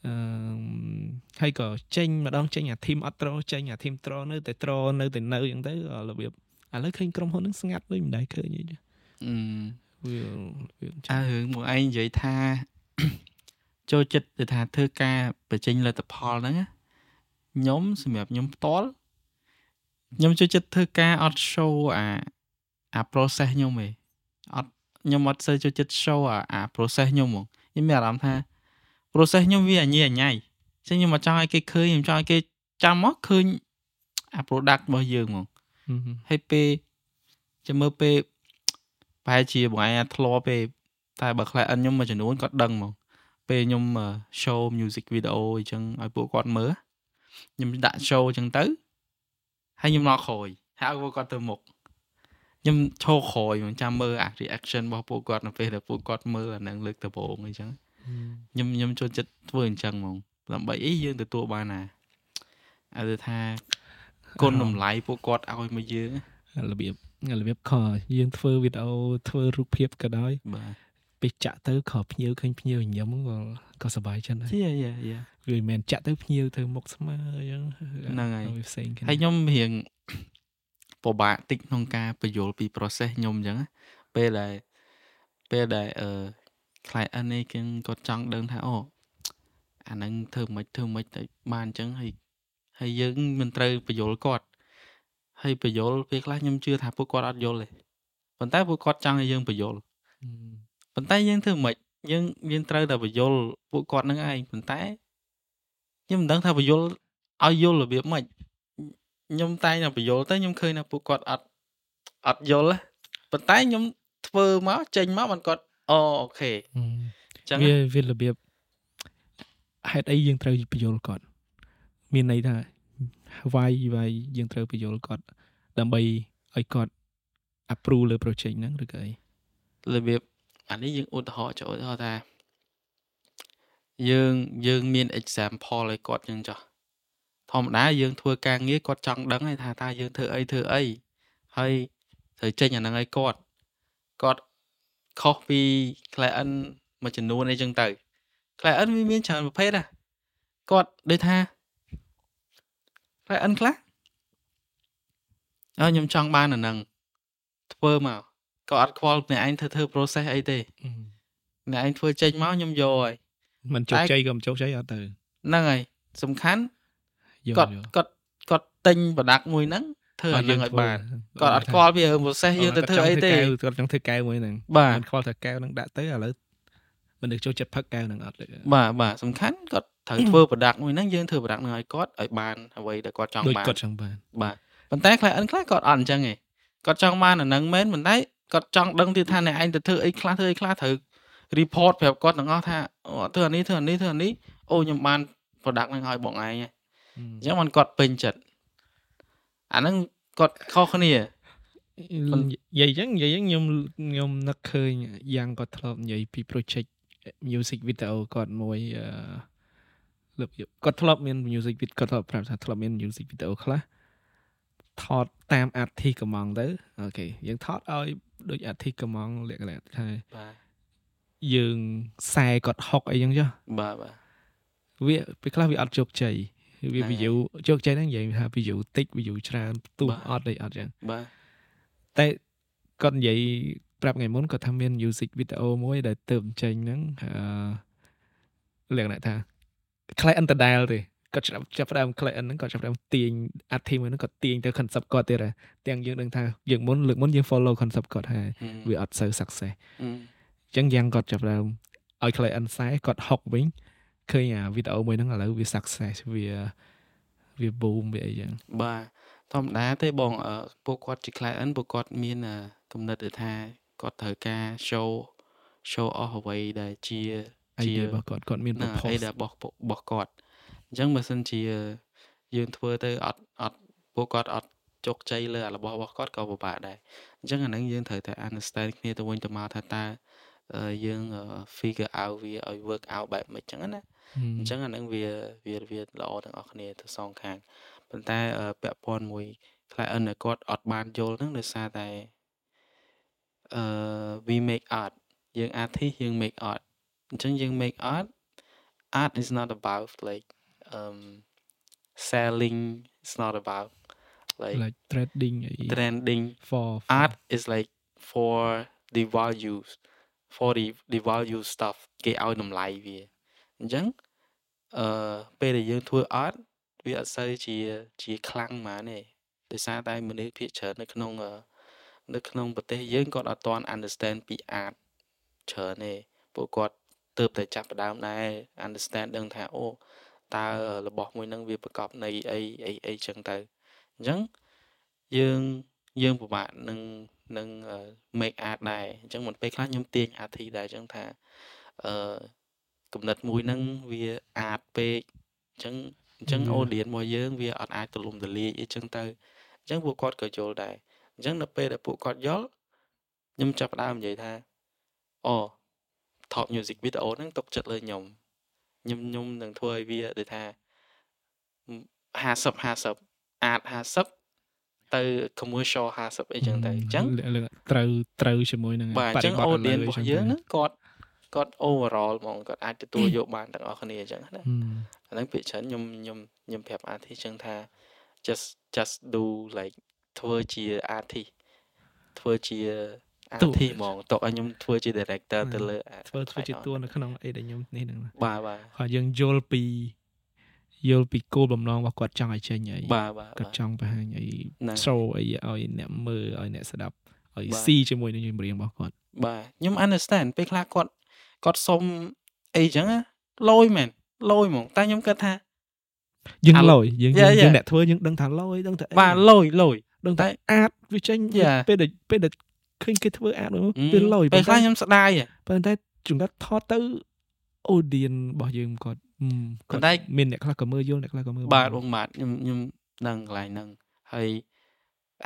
អឺហើយក៏ចេញម្ដងចេញអាធីមអត់ត្រចេញអាធីមត្រនៅតែត្រនៅតែនៅអញ្ចឹងទៅរបៀបឥឡូវឃើញក្រុមហ៊ុនហ្នឹងស្ងាត់ដូចមិនដែលឃើញទេអឺវាវាអើរឿងមកឯងនិយាយថាចូលចិត្តទៅថាធ្វើការបញ្ចេញលទ្ធផលហ្នឹងខ្ញុំសម្រាប់ខ្ញុំផ្ទាល់ ខ្ញុំចូលចិត្តធ្វើការអត់ show អាអា process ខ្ញុំឯងអត់ខ្ញុំអត់សូវចូលចិត្ត show អាអា process ខ្ញុំហ្មងខ្ញុំមានអារម្មណ៍ថា process ខ្ញុំវាអញញ៉ៃអញ្ចឹងខ្ញុំមកចង់ឲ្យគេឃើញខ្ញុំចង់ឲ្យគេចាំមកឃើញអា product របស់យើងហ្មងហើយពេលចាំមើលពេលប្រហែលជាបងឯងធ្លាប់ពេលតែបើ client ខ្ញុំមួយចំនួនគាត់ដឹងហ្មងពេលខ្ញុំ show music video អញ្ចឹងឲ្យពួកគាត់មើលខ្ញុំដាក់ show អញ្ចឹងទៅ ហើយខ្ញុំមកក្រោយហើយពួកគាត់ទៅមុខខ្ញុំឈរក្រោយខ្ញុំចាំមើលអា reaction របស់ពួកគាត់នៅពេលដែលពួកគាត់មើលអានឹងលើកដំបូងអញ្ចឹងខ្ញុំខ្ញុំចូលចិត្តធ្វើអញ្ចឹងហ្មងដើម្បីអីយើងទទួលបានណាឲ្យថាគុណតម្លៃពួកគាត់ឲ្យមកយើងរបៀបរបៀបខយើងធ្វើវីដេអូធ្វើរូបភាពក៏ដោយបាទពេលចាក់ទៅខភ្ញៀវឃើញភ្ញៀវញញឹមក៏ក៏សប្បាយចិត្តដែរយាយាយា វាមិនមែនចាក់ទៅភ្ញៀវទៅមុខស្មើអញ្ចឹងហ្នឹងហើយវាផ្សេងគ្នាហើយខ្ញុំរៀងពិបាកតិចក្នុងការបញ្យល់ពី process ខ្ញុំអញ្ចឹងពេលដែលពេលដែលអឺ client នេះគេគាត់ចង់ដឹងថាអូអាហ្នឹងធ្វើមិនធ្វើមិនទៅបានអញ្ចឹងហើយហើយយើងមិនត្រូវបញ្យល់គាត់ហើយបញ្យល់ពេលខ្លះខ្ញុំជឿថាពួកគាត់អត់យល់ទេប៉ុន្តែពួកគាត់ចង់ឲ្យយើងបញ្យល់ប៉ុន្តែយើងធ្វើមិនយើងយើងត្រូវតែបញ្យល់ពួកគាត់នឹងឯងប៉ុន្តែ ខ្ញុំមិនដឹងថាបញ្យល់ឲ្យយល់របៀបម៉េចខ្ញុំតែងតែបញ្យល់ទៅខ្ញុំឃើញថាពួកគាត់អត់អត់យល់ប៉ុន្តែខ្ញុំធ្វើមកចេញមកបានគាត់អូអូខេអញ្ចឹងវាវារបៀបហេតុអីយើងត្រូវបញ្យល់គាត់មានន័យថាវាយវាយយើងត្រូវបញ្យល់គាត់ដើម្បីឲ្យគាត់ approve លើ project ហ្នឹងឬក៏អីរបៀបអានេះយើងឧទាហរណ៍ចុះឧទាហរណ៍ថា យើងយើងមាន example ឲ្យគាត់ចឹងចុះធម្មតាយើងធ្វើការងារគាត់ចង់ដឹងថាតើយើងធ្វើអីធ្វើអីហើយត្រូវចេញអាហ្នឹងឲ្យគាត់គាត់ខុសពី client មួយចំនួនអីចឹងទៅ client វាមានច្រើនប្រភេទណាគាត់ដូចថា client ខ្លះអើខ្ញុំចង់បានអាហ្នឹងធ្វើមកក៏អត់ខ្វល់អ្នកឯងធ្វើធ្វើ process អីទេអ្នកឯងធ្វើចេញមកខ្ញុំយកហើយ មិនជោគជ័យក៏មិនជោគជ័យអត់ទៅហ្នឹងហើយសំខាន់គាត់គាត់គាត់ទិញ product មួយហ្នឹងធ្វើអានឹងឲ្យបានគាត់អត់ខ្វល់ពីរឿង process យើងទៅធ្វើអីទេគាត់ចង់ធ្វើកែវមួយហ្នឹងមិនខ្វល់ថាកែវហ្នឹងដាក់ទៅឥឡូវមិននឹកចូលចិត្តផឹកកែវហ្នឹងអត់ទេបាទបាទសំខាន់គាត់ត្រូវធ្វើ product មួយហ្នឹងយើងធ្វើ product ហ្នឹងឲ្យគាត់ឲ្យបានអ្វីដែលគាត់ចង់បានគាត់ចង់បានបាទប៉ុន្តែ client ខ្លះគាត់អត់អញ្ចឹងទេគាត់ចង់បានអាហ្នឹងមែនប៉ុន្តែគាត់ចង់ដឹងទៀតថាអ្នកឯងទៅធ្វើអីខ្លះធ្វើអីខ្លះត្រូវ report ប្រាប់គាត់ទាំងអស់ថាធ្វើអានេះធ្វើអានេះធ្វើអានេះអូខ្ញុំបាន product ហ្នឹងឲ្យបងឯងអញ្ចឹងមិនគាត់ពេញចិត្តអាហ្នឹងគាត់ខុសគ្នានិយាយអញ្ចឹងនិយាយអញ្ចឹងខ្ញុំខ្ញុំនឹកឃើញយ៉ាងគាត់ធ្លាប់និយាយពី project music video គាត់មួយអឺលើកគាត់ធ្លាប់មាន music video គាត់ធ្លាប់ប្រាប់ថាធ្លាប់មាន music video ខ្លះថតតាមអាទិកំងទៅអូខេយើងថតឲ្យដូចអាទិកំងលក្ខណៈថាបាទ យើងខ្សែគាត់ហុកអីចឹងចុះបាទបាទវាពេលខ្លះវាអត់ជោគជ័យវា view ជោគជ័យហ្នឹងនិយាយថា view តិច view ច្រើនផ្ទុះអត់អីអត់ចឹងបាទតែគាត់និយាយប្រាប់ថ្ងៃមុនគាត់ថាមាន music video មួយដែលទៅចេញហ្នឹងអឺលក្ខណៈថា client ដដែលទេគាត់ចាប់ចាប់ដើម client ហ្នឹងគាត់ចាប់ដើមទាញ art team ហ្នឹងគាត់ទាញទៅ concept គាត់ទៀតហើយទាំងយើងដឹងថាយើងមុនលើកមុនយើង follow concept គាត់ហើយវាអត់សូវ success អញ្ចឹងយ៉ាងគាត់ចាប់ដើមឲ្យ client ខ្សែគាត់ហុកវិញឃើញអាវីដេអូមួយហ្នឹងឥឡូវវា success វាវា boom វាអីចឹងបាទធម្មតាទេបងពួកគាត់ជា client ពួកគាត់មានគំនិតថាគាត់ត្រូវការ show show off អ្វីដែលជាអីរបស់គាត់គាត់មានណាអី purpose ដែលរបស់របស់គាត់អញ្ចឹងបើសិនជាយើងធ្វើទៅអត់អត់ពួកគាត់អត់ជោគជ័យលើអារបស់របស់គាត់ក៏ពិបាកដែរអញ្ចឹងអាហ្នឹងយើងត្រូវតែ understand គ្នាទៅវិញទៅមកថាតើអឺ យើង figure out វាឲ្យ work out បែបម៉េចអញ្ចឹងណាអញ្ចឹងអាហ្នឹងវាវាវាល្អទាំងអស់គ្នាទៅសងខាងប៉ុន្តែពាក់ព័ន្ធមួយ client ដែលគាត់អត់បានយល់ហ្នឹងដោយសារតែអឺ we make art យើង artist យើង make art អញ្ចឹងយើង make art art is not about like um selling it's not about like like trading អី trending for art is like for the values for the the value stuff គេឲ្យតម្លៃវាអញ្ចឹងអឺពេលដែលយើងធ្វើ art វាអត់សូវជាជាខ្លាំងហ្មងទេដោយសារតែមនុស្សភាគច្រើននៅក្នុងនៅក្នុងប្រទេសយើងគាត់អត់ទាន់ understand ពី art ច្រើនទេពួកគាត់ទើបតែចាប់ផ្ដើមដែរ understand ដឹងថាអូតើរបស់មួយហ្នឹងវាប្រកបនៃអីអីអីចឹងទៅអញ្ចឹងយើង យើងពិបាកនឹងនឹង make art ដែរអញ្ចឹងមិនពេលខ្លះខ្ញុំទាញ artist ដែរអញ្ចឹងថាអឺគំនិតមួយហ្នឹងវា art ពេកអញ្ចឹងអញ្ចឹង audience របស់យើងវាអត់អាចទលំទលាយអីចឹងទៅអញ្ចឹងពួកគាត់ក៏យល់ដែរអញ្ចឹងដល់ពេលដែលពួកគាត់យល់ខ្ញុំចាប់ផ្ដើមនិយាយថាអូ top music video ហ្នឹងຕົកចិត្តលើខ្ញុំខ្ញុំខ្ញុំនឹងធ្វើឲ្យវាដូចថា50 50អាច50 ទៅ commercial 50អីចឹងទៅអញ្ចឹងត្រូវត្រូវជាមួយនឹងបាទអញ្ចឹង audience របស់យើងហ្នឹងគាត់គាត់ overall ហ្មងគាត់អាចទទួលយកបានទាំងអស់គ្នាអញ្ចឹងណាអាហ្នឹងពេលច្រើនខ្ញុំខ្ញុំខ្ញុំប្រាប់ artist អញ្ចឹងថា just just do like ធ្វើជា artist ធ្វើជាអាធីហ្មងតោះឲ្យខ្ញុំធ្វើជា director ទៅលើធ្វើធ្វើជាតួនៅក្នុងអីដែលខ្ញុំនេះហ្នឹងបាទបាទហើយយើងយល់ពី យល់ពីគោលបំណងរបស់គាត់ចង់ឲ្យចេញអីបាទបាទគាត់ចង់បង្ហាញអី show អីឲ្យអ្នកមើលឲ្យអ្នកស្ដាប់ឲ្យស៊ីជាមួយនឹងចម្រៀងរបស់គាត់បាទខ្ញុំ understand ពេលខ្លះគាត់គាត់សុំអីចឹងលយមែនលយហ្មងតែខ្ញុំគិតថាយើងលយយើងយើងអ្នកធ្វើយើងដឹងថាលយដឹងថាបាទលយលយដឹងតែអាចវាចេញពេលដែលពេលដែលឃើញគេធ្វើអាតវាលយពេលខ្លះខ្ញុំស្ដាយប៉ុន្តែជំរាបថតទៅ audience របស់យើងគាត់ គាត់តែមានអ្នកខ្លះក៏មើលយល់អ្នកខ្លះក៏មើលបាទបងបាទខ្ញុំខ្ញុំដឹងកន្លែងហ្នឹងហើយ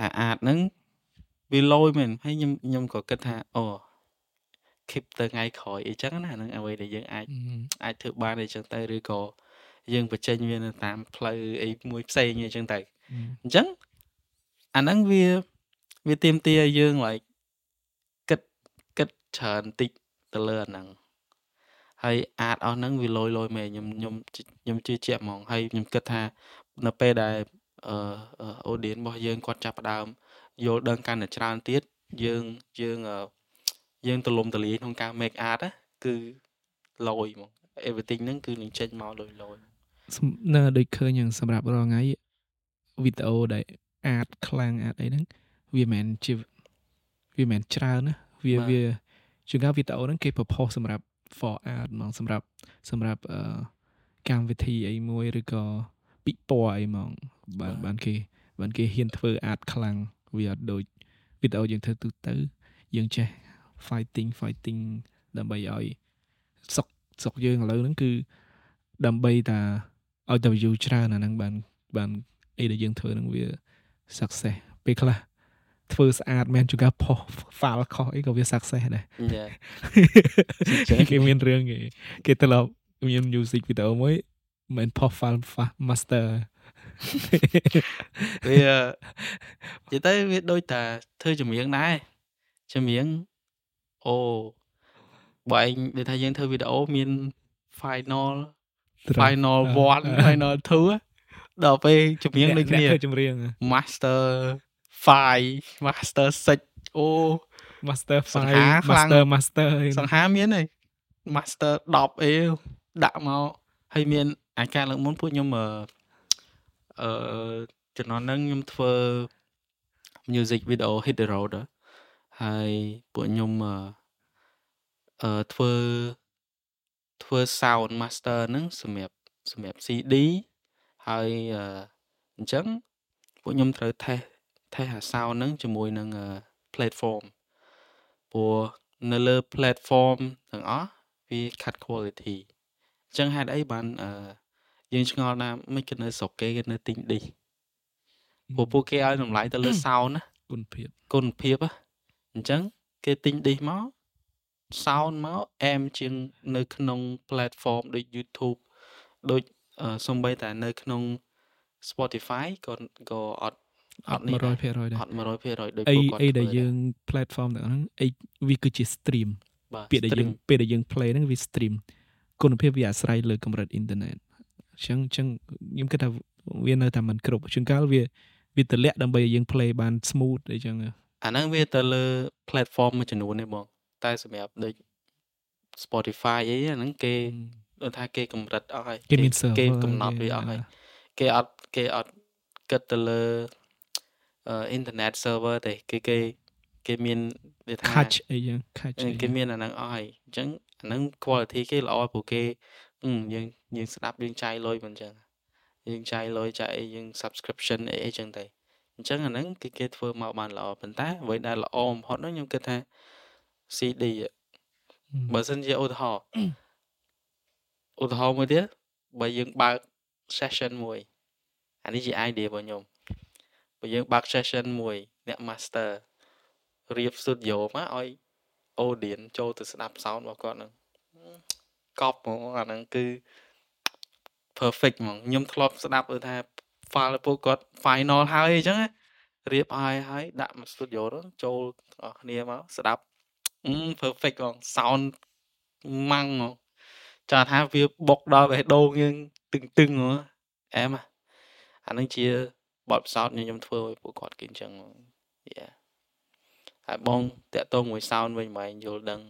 អាអាតហ្នឹងវាលយមែនហើយខ្ញុំខ្ញុំក៏គិតថាអូ keep ទៅថ្ងៃក្រោយអីចឹងណាហ្នឹងអ្វីដែលយើងអាចអាចធ្វើបានអីចឹងទៅឬក៏យើងបញ្ចេញវានៅតាមផ្លូវអីមួយផ្សេងអីចឹងទៅអញ្ចឹងអាហ្នឹងវាវាទៀមទាឲ្យយើង like គិតគិតច្រើនតិចទៅលើអាហ្នឹង ហើយអាចអស់ហ្នឹងវាលយលយមែនខ្ញុំខ្ញុំខ្ញុំជឿជាក់ហ្មងហើយខ្ញុំគិតថានៅពេលដែលអឺអូឌៀនរបស់យើងគាត់ចាប់ផ្ដើមយល់ដឹងកាន់តែច្រើនទៀតយើងយើងយើងទលំទលាយក្នុងការ make art គឺលយហ្មង everything ហ្នឹងគឺនឹងចេញមកលយលយនៅដូចឃើញយ៉ាងសម្រាប់រាល់ថ្ងៃវីដេអូដែលអាចខ្លាំងអាចអីហ្នឹងវាមិនជាវាមិនច្រើនណាវាវាជួនកាលវីដេអូហ្នឹងគេ propose សម្រាប់ for art ហ្មងសម្រាប់សម្រាប់អឺកម្មវិធីអីមួយឬក៏ពិព័រណ៍អីហ្មងបានបានគេបានគេហ៊ានធ្វើ art ខ្លាំងវាអត់ដូចវីដេអូយើងធ្វើទូទៅយើងចេះ fighting fighting ដើម្បីឲ្យសុកសុកយើងឥឡូវហ្នឹងគឺដើម្បីតាឲ្យតែ view ច្រើនអាហ្នឹងបានបានអីដែលយើងធ្វើហ្នឹងវា success ពេលខ្លះ ធ្វើស្អាតមែនជួនកាលផុស file ខុសអីក៏វា success ដែរចាគេមានរឿងគេគេទៅឡប់មាន music video មួយមិនផុស file master វានិយាយទៅវាដូចតាធ្វើចម្រៀងដែរចម្រៀងអូបើឯងដូចថាយើងធ្វើវីដេអូមាន final final 1 final 2ដល់ពេលចម្រៀងដូចគ្នាចម្រៀង master 5 master 6អូ master 5 master master សង្ហាមានហើយ master 10អីដាក់មកហើយមានអាការលើកមុនពួកខ្ញុំអឺអឺចំណន់ហ្នឹងខ្ញុំធ្វើ music video hit the road ហើយពួកខ្ញុំអឺធ្វើធ្វើ sound master ហ្នឹងសម្រាប់សម្រាប់ CD ហើយអញ្ចឹងពួកខ្ញុំត្រូវ test test អា sound ហ្នឹងជាមួយនឹង platform ព្រោះនៅលើ platform ទាំងអស់វាខាត់ quality អញ្ចឹងហេតុអីបានអឺយើងឆ្ងល់ណាមិនគេនៅស្រុកគេគេនៅទិញ dish ព្រោះពួកគេឲ្យតម្លៃទៅលើ sound ណាគុណភាពគុណភាពហ៎អញ្ចឹងគេទិញ dish មក sound មកអែមជាងនៅក្នុង platform ដូច YouTube ដូចអឺសំបីតែនៅក្នុង Spotify ក៏ក៏អត់ អត់នេះដែរ100%ដែរអត់100%ដូចអីពួកគាត់អីដែលធ្វើយើង platform ទាំងហ្នឹងអីវាគឺជា stream បាទពាក្យដែលយើង stream ពេលដែលយើង play ហ្នឹងវា stream គុណភាពវាអាស្រ័យលើកម្រិតអ៊ីនធឺណិតអញ្ចឹងអញ្ចឹងខ្ញុំគិតថាវានៅតែមិនគ្រប់ជួនកាលវាវាទម្លាក់ដើម្បីឲ្យយើង play បាន smooth អីចឹងអាហ្នឹងវាទៅលើ platform មួយចំនួនទេបង តែសម្រាប់ដូច Spotify អីអាហ្នឹងគេដូចថាគេកម្រិតអស់ហើយគេមានគេ server កំណត់វាអស់ហើយគេអត់គេអត់គិតទៅលើអឺ internet server ទេគេគេគេមានវាថា catch អីចឹង catch អីគេមានអាហ្នឹងអស់ហើយអញ្ចឹងអាហ្នឹង quality គេល្អព្រោះគេអឺយើងយើងស្ដាប់យើងចាយលុយមិនអញ្ចឹងយើងចាយលុយចាយអីយើង subscription អីអីចឹងទៅអញ្ចឹងអាហ្នឹងគេគេធ្វើមកបានល្អប៉ុន្តែអ្វីដែលល្អបំផុតនោះខ្ញុំគិតថា CD ạ. បើសិនជាឧទាហរណ៍ឧទាហរណ៍មួយទៀតបើយើងបើក session មួយអានេះជា idea របស់ខ្ញុំ បើយើងបើក session មួយអ្នក master រៀប studio មកឲ្យ audience ចូលទៅស្ដាប់ sound របស់គាត់ហ្នឹងកប់ហ្មងអាហ្នឹងគឺ perfect ហ្មងខ្ញុំធ្លាប់ស្ដាប់ទៅថា file ពួកគាត់ final ហើយអញ្ចឹងណារៀបឲ្យហើយដាក់មក studio ហ្នឹងចូលទាំងអស់គ្នាមកស្ដាប់អឺ perfect ហ្មង sound ម៉ាំងហ្មងចាថាវាបុកដល់បេះដូងយើង តឹងតឹងហ្មងអែមហ៎អាហ្នឹងជា បទពិសោធន៍ខ្ញុំធ្វើឲ្យពួកគាត់គេអញ្ចឹងហ្មង Yeah ហើយបងតាក់ទងមួយ sound វិញមិនយល់ដឹង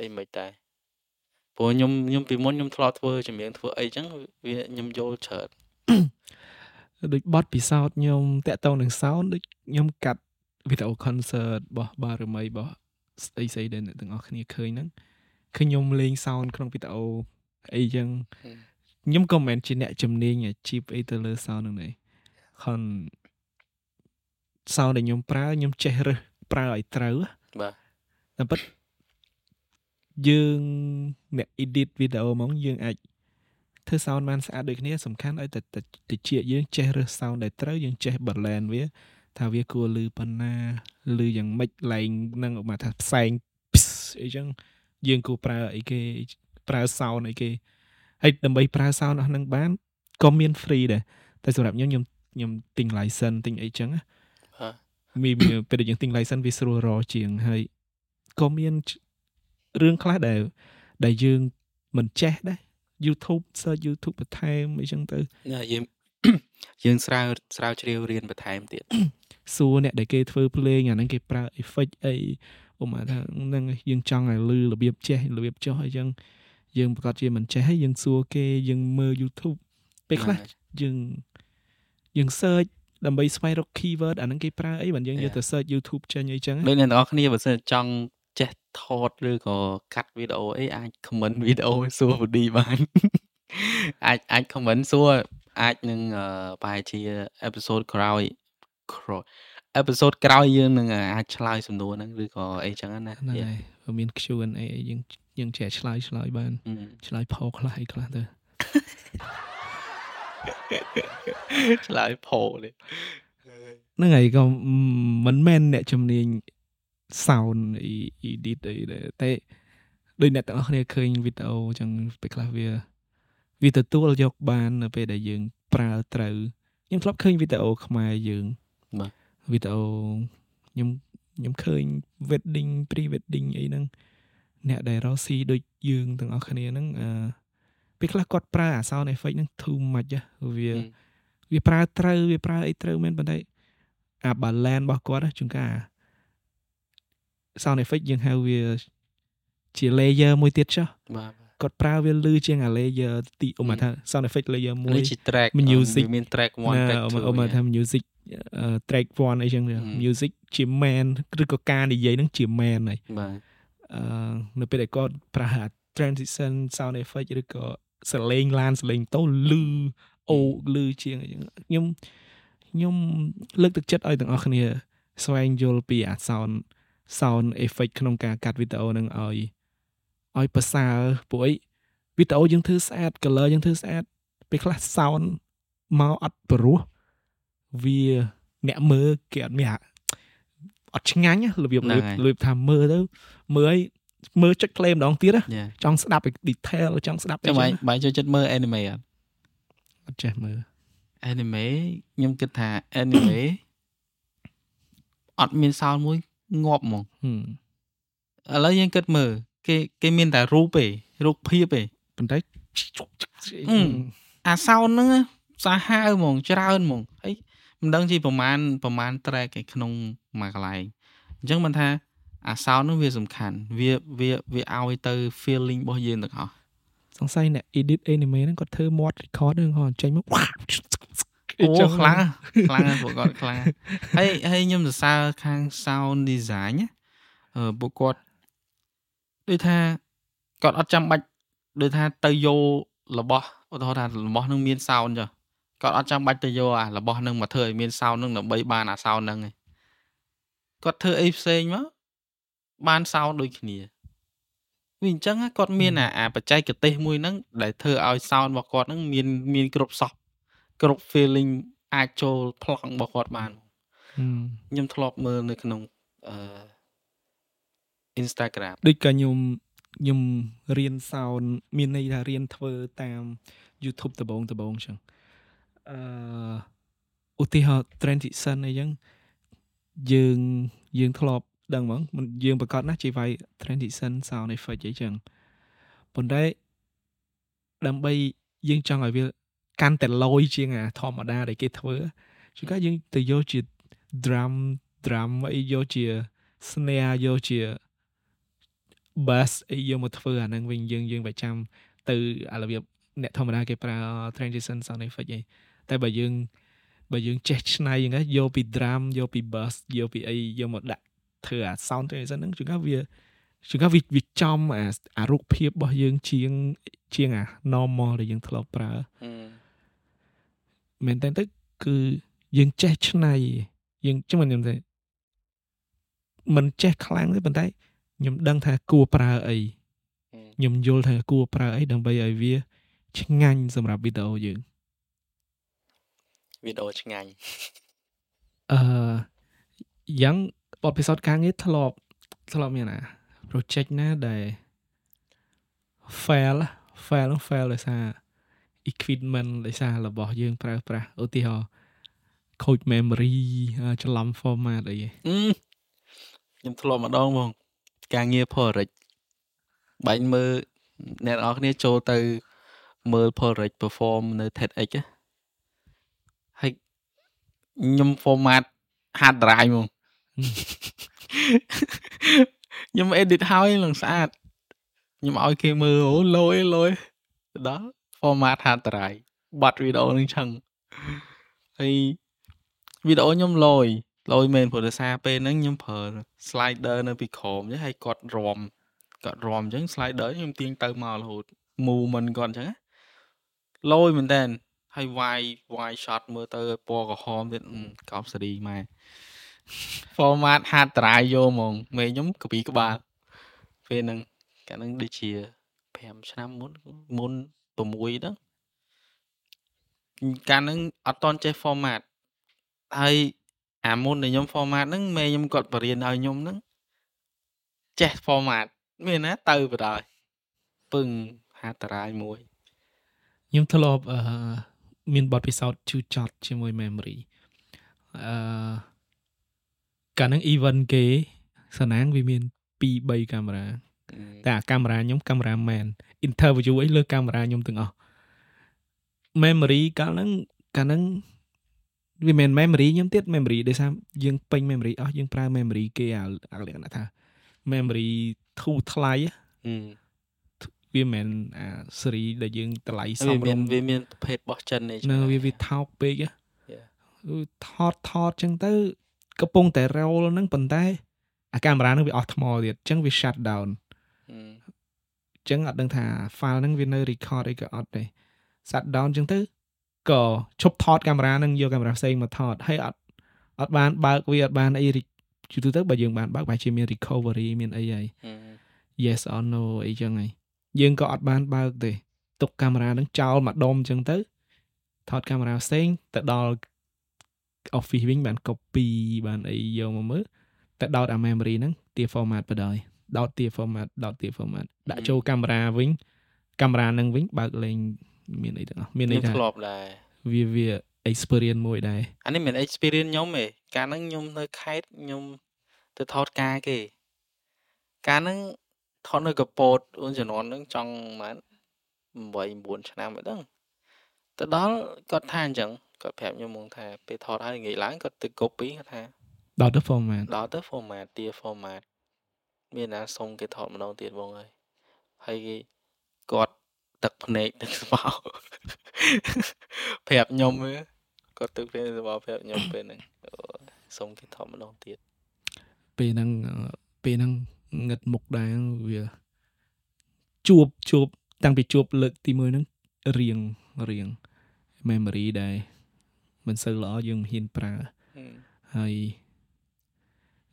អីមិនដែរព្រោះខ្ញុំខ្ញុំពីមុនខ្ញុំធ្លាប់ធ្វើចម្រៀងធ្វើអីចឹងវាខ្ញុំយល់ច្រើនដូចបទពិសោធន៍ខ្ញុំតាក់ទងនឹង sound ដូចខ្ញុំកាត់ video concert របស់បារមីរបស់ស្អីស្អីដែលអ្នកទាំងអស់គ្នាឃើញហ្នឹងគឺខ្ញុំលេង sound ក្នុង video អីចឹងខ្ញុំក៏មិនមែនជាអ្នកជំនាញអាជីពអីទៅលើ sound ហ្នឹងទេ ខន sound ដែលខ្ញុំប្រើខ្ញុំចេះរើសប្រើឲ្យត្រូវបាទតែពិតយើងអ្នក edit video ហ្មងយើងអាចធ្វើ sound បានស្អាតដូចគ្នាសំខាន់ឲ្យតែតិចយើងចេះរើស sound ដែលត្រូវយើងចេះ balance វាថាវាគួរលឺប៉ុណ្ណាលឺយ៉ាងម៉េចឡើងនឹងមកថាផ្សែងអីចឹងយើងគួរប្រើអីគេប្រើ sound អីគេហើយដើម្បីប្រើ sound អស់ហ្នឹងបានក៏មាន free ដែរតែសម្រាប់ខ្ញុំខ្ញុំ ខ្ញុំទិញ license ទិញអីចឹងណាបាទមានមានពេលដែលយើងទិញ license វាស្រួលរកជាងហើយក៏មានរឿងខ្លះដែលដែលយើងមិនចេះដែរ YouTube search YouTube បន្ថែមអីចឹងទៅណាយើងយើងស្រាវស្រាវជ្រាវរៀនបន្ថែមទៀតសួរអ្នកដែលគេធ្វើភ្លេងអាហ្នឹងគេប្រើ effect អីឧបមាថាហ្នឹងយើងចង់ឲ្យលឺរបៀបចេះរបៀបចុះអីចឹងយើងប្រកាសជាមិនចេះហើយយើងសួរគេយើងមើល YouTube ពេលខ្លះយើង យើង search ដើម្បីស្វែងរក keyword អាហ្នឹងគេប្រើអីបើយើងយកទៅ search YouTube ចេញអីចឹងដូចអ្នកទាំងអស់គ្នាបើសិនចង់ចេះថតឬក៏កាត់វីដេអូអីអាច comment វីដេអូសួរបឌីបានអាចអាច comment សួរអាចនឹងអឺប្រហែលជា episode ក្រោយក្រោយ episode ក្រោយយើងនឹងអាចឆ្លើយសំណួរហ្នឹងឬក៏អីចឹងណាហ្នឹងហើយបើមាន Q&A អីយើងយើងចេះឆ្លើយឆ្លើយបាន ឆ្លើយផោខ្លះអីខ្លះទៅ ឆ្លើយផោនេះហ្នឹងហើយក៏មិនមែនអ្នកជំនាញ sound edit អីដែរតែដូចអ្នកទាំងអស់គ្នាឃើញវីដេអូអញ្ចឹងពេលខ្លះវាវាទទួលយកបាននៅពេលដែលយើងប្រើត្រូវខ្ញុំធ្លាប់ឃើញវីដេអូខ្មែរយើងបាទវីដេអូខ្ញុំខ្ញុំឃើញ wedding pre wedding អីហ្នឹងអ្នកដែលរកស៊ីដូចយើងទាំងអស់គ្នាហ្នឹងអឺពេលខ្លះគាត់ប្រើអា sound effect ហ្នឹង too much ហ៎វា វាប្រើត្រូវវាប្រើអីត្រូវមែនប៉ុន្តែអា balance របស់គាត់ណាជួនកាល sound effect យើងហៅវាជា layer មួយទៀតចុះបាទគាត់ប្រើវាលឺជាងអា layer ទីឧបមាថា sound effect layer មួយនេះជា track music វាមាន track 1ណា track ឧបមាថា music អឺ track 1អីចឹងទៅ music ជា main ឬក៏ការនិយាយហ្នឹងជា main ហើយបាទអឺនៅពេលដែលគាត់ប្រើអា transition sound effect ឬក៏សលេងឡានសលេងតូលឺ អូលឺជាងអីចឹងខ្ញុំខ្ញុំលើកទឹកចិត្តឲ្យទាំងអស់គ្នា ស្វែងយល់ពីអា sound sound effect ក្នុងការកាត់វីដេអូនឹងឲ្យឲ្យប្រសើរព្រោះអីវីដេអូយើងធ្វើស្អាត color យើងធ្វើស្អាតពេលខ្លះ sound មកអត់ព្រោះវាអ្នកមើលគេអត់មានអត់ឆ្ងាញ់របៀបលួយថាមើលទៅមើលឲ្យមើលចុច play ម្ដងទៀតចង់ស្ដាប់ឲ្យ detail ចង់ស្ដាប់ចាំបាយបាយចូលចិត្តមើល anime អត់ អត់ចេះមើល anime ខ្ញុំគិតថា anime អត់មានសោលមួយងាប់ហ្មងឥឡូវយើងគិតមើលគេគេមានតែរូបទេរូបភាពទេប៉ុន្តែអាសោនហ្នឹងសាហាវហ្មងច្រើនហ្មងហើយមិនដឹងជាប្រមាណប្រមាណ track ឯក្នុងមួយកន្លែងអញ្ចឹងមិនថាអាសោនហ្នឹងវាសំខាន់វាវាវាឲ្យទៅ feeling របស់យើងទាំងអស់ សង្ស័យអ្នក edit anime ហ្នឹងគាត់ធ្វើមាត់ record ហ្នឹងគាត់ចេញមកអូខ្លាំងខ្លាំងពួកគាត់ខ្លាំងហើយហើយខ្ញុំសរសើរខាង sound design អឺពួកគាត់ដូចថាគាត់អត់ចាំបាច់ដូចថាទៅយករបស់ឧទាហរណ៍ថារបស់នឹងមាន sound ចុះគាត់អត់ចាំបាច់ទៅយកអារបស់នឹងមកធ្វើឲ្យមាន sound នឹងដើម្បីបានអា sound នឹងឯងគាត់ធ្វើអីផ្សេងមកបាន sound ដូចគ្នា វាអញ្ចឹងគាត់មានអាអាបច្ចេកទេសមួយហ្នឹងដែលធ្វើឲ្យ sound របស់គាត់ហ្នឹងមានមានគ្រប់សោះគ្រប់ feeling អាចចូលប្លង់របស់គាត់បានខ្ញុំធ្លាប់មើលនៅក្នុងអឺ Instagram ដូចក៏ខ្ញុំខ្ញុំរៀន sound មានន័យថារៀនធ្វើតាម YouTube ដបងដបងអញ្ចឹងអឺឧទាហរណ៍ transition អីចឹងយើងយើងធ្លាប់ ដឹងហ្មងយើងប្រកាសណាស់ជាវាយ transition sound effect អីចឹងប៉ុន្តែដើម្បីយើងចង់ឲ្យវាកាន់តែលយជាងអាធម្មតាដែលគេធ្វើជួនកាលយើងទៅយកជា drum drum អីយកជា snare យកជា bass អីយកមកធ្វើអាហ្នឹងវិញយើងយើងប្រចាំទៅអារបៀបអ្នកធម្មតាគេប្រើ transition sound effect អីតែបើយើងបើយើងចេះឆ្នៃហ្នឹងយកពី drum យកពី bass យកពីអីយកមកដាក់ ធ្វើអា sound transition ហ្នឹងជួនកាលវាជួនកាលវាវាចំអាអារូបភាពរបស់យើងជាងជាងអា normal ដែលយើងធ្លាប់ប្រើមែនតើទៅគឺយើងចេះឆ្នៃយើងចាំខ្ញុំទេមិនចេះខ្លាំងទេប៉ុន្តែខ្ញុំដឹងថាគួរប្រើអីខ្ញុំយល់ថាគួរប្រើអីដើម្បីឲ្យវាឆ្ងាញ់សម្រាប់វីដេអូយើងវីដេអូឆ្ងាញ់អឺយ៉ាង បទពិសោធន៍ការងារធ្លាប់ធ្លាប់មានណា project ណាដែល fail fail fail ដោយសារ equipment ដោយសាររបស់យើងប្រើប្រាស់ឧទាហរណ៍ខូច memory ច្រឡំ format អីខ្ញុំធ្លាប់ម្ដងហ្មងការងារ Forex បាញ់មើលអ្នកនរគ្នាចូលទៅ មើល Forex perform នៅ TEDx ហើយខ្ញុំ format hard drive ហ្មង ខ្ញុំ edit ហើយឡើងស្អាតខ្ញុំឲ្យគេមើលអូលយលយដល់ format hard drive បាត់វីដេអូនឹងឆឹងហើយវីដេអូខ្ញុំលយលយមែនព្រោះដោយសារពេលហ្នឹងខ្ញុំប្រើ slider នៅពីក្រោមហ្នឹងហើយគាត់រំគាត់រំអញ្ចឹង slider ខ្ញុំទាញទៅមករហូត movement គាត់អញ្ចឹងលយមែនតើហើយវាយវាយ shot មើលទៅពណ៌ក្រហមទៀតកោបសេរីម៉ែ format hard drive យកហ្មងមេខ្ញុំកពីក្បាលពេលហ្នឹងកាលហ្នឹងដូចជា5ឆ្នាំមុនមុន6ហ្នឹងកាលហ្នឹងអត់តន់ចេះ format ហើយអាមុនដែលខ្ញុំ format ហ្នឹងមេខ្ញុំគាត់បរៀនឲ្យខ្ញុំហ្នឹងចេះ format មានណាទៅបដ ாய் ពឹងហាតារាយមួយខ្ញុំធ្លាប់អឺមានបទពិសោធន៍ជូចត់ជាមួយ memory អឺ កាលហ្នឹង event គេសណាងវាមាន2 3កាមេរ៉ាតែអាកាមេរ៉ាខ្ញុំកាមេរ៉ាមែន interview អីលើកាមេរ៉ាខ្ញុំទាំងអស់ memory កាលហ្នឹងកាលហ្នឹងវាមិន memory ខ្ញុំទៀត memory ដោយសារយើងពេញ memory អស់យើងប្រើ memory គេអាលក្ខណៈថា memory ធូរថ្លៃវាមិនអា series ដែលយើងតម្លៃសមរម្យវាមានប្រភេទរបស់ចិននេះនៅវាវាថោកពេកថតថតចឹងទៅ កំពុងតែ roll ហ្នឹងប៉ុន្តែអាកាមេរ៉ាហ្នឹងវាអស់ថ្មទៀតអញ្ចឹងវា shut down អញ្ចឹងអត់ដឹងថា file ហ្នឹងវានៅ record អីក៏អត់ទេ shut down អញ្ចឹងទៅក៏ឈប់ថតកាមេរ៉ានឹងយកកាមេរ៉ាផ្សេងមកថតហើយអត់អត់បានបើកវាអត់បានអីជាទូទៅបើយើងបានបើកបែរជាមាន recovery មានអីហើយ yes or no អីចឹងហើយយើងក៏អត់បានបើកទេទុកកាមេរ៉ានឹងចោលមួយដុំចឹងទៅថតកាមេរ៉ាផ្សេងទៅដល់ office វិញបាន copy បានអីយកមកមើលតែដោតអា memory ហ្នឹងទា format បដ ாய் ដោតទា format ដោតទា format ដាក់ចូលកាមេរ៉ាវិញកាមេរ៉ាហ្នឹងវិញបើកលេងមានអីទាំងអស់មានន័យថាធ្លាប់ដែរវាវា experience មួយដែរអានេះមិន experience ខ្ញុំទេកាលហ្នឹងខ្ញុំនៅខេត្តខ្ញុំទៅថតការគេ កាលហ្នឹងថតនៅកពតអូនជំនាន់ហ្នឹងចង់ប្រហែល8 9ឆ្នាំអីហ្នឹង ទៅដល់គាត់ថាអញ្ចឹងគាត់ប្រាប់ខ្ញុំមកថាពេលថតហើយងាយឡើងគាត់ទៅ copy គាត់ថាដោតទៅ format ដល់ទៅ format ទា format មានណាសុំគេថតម្ដងទៀតបងអើយហើយគេគាត់ទឹកភ្នែកទឹកស្បោប្រាប់ខ្ញុំហ៎គាត់ទឹកភ្នែកស្បោប្រាប់ខ្ញុំពេលហ្នឹងអូសុំគេថតម្ដងទៀតពេលហ្នឹងអឺពេលហ្នឹងងឹតមុខដែរវាជួបជួបតាំងពីជួបលើកទី1ហ្នឹងរៀងរៀង memory ដែរមិនសូវល្អយើងមិនហ៊ានប្រើហឹមហើយ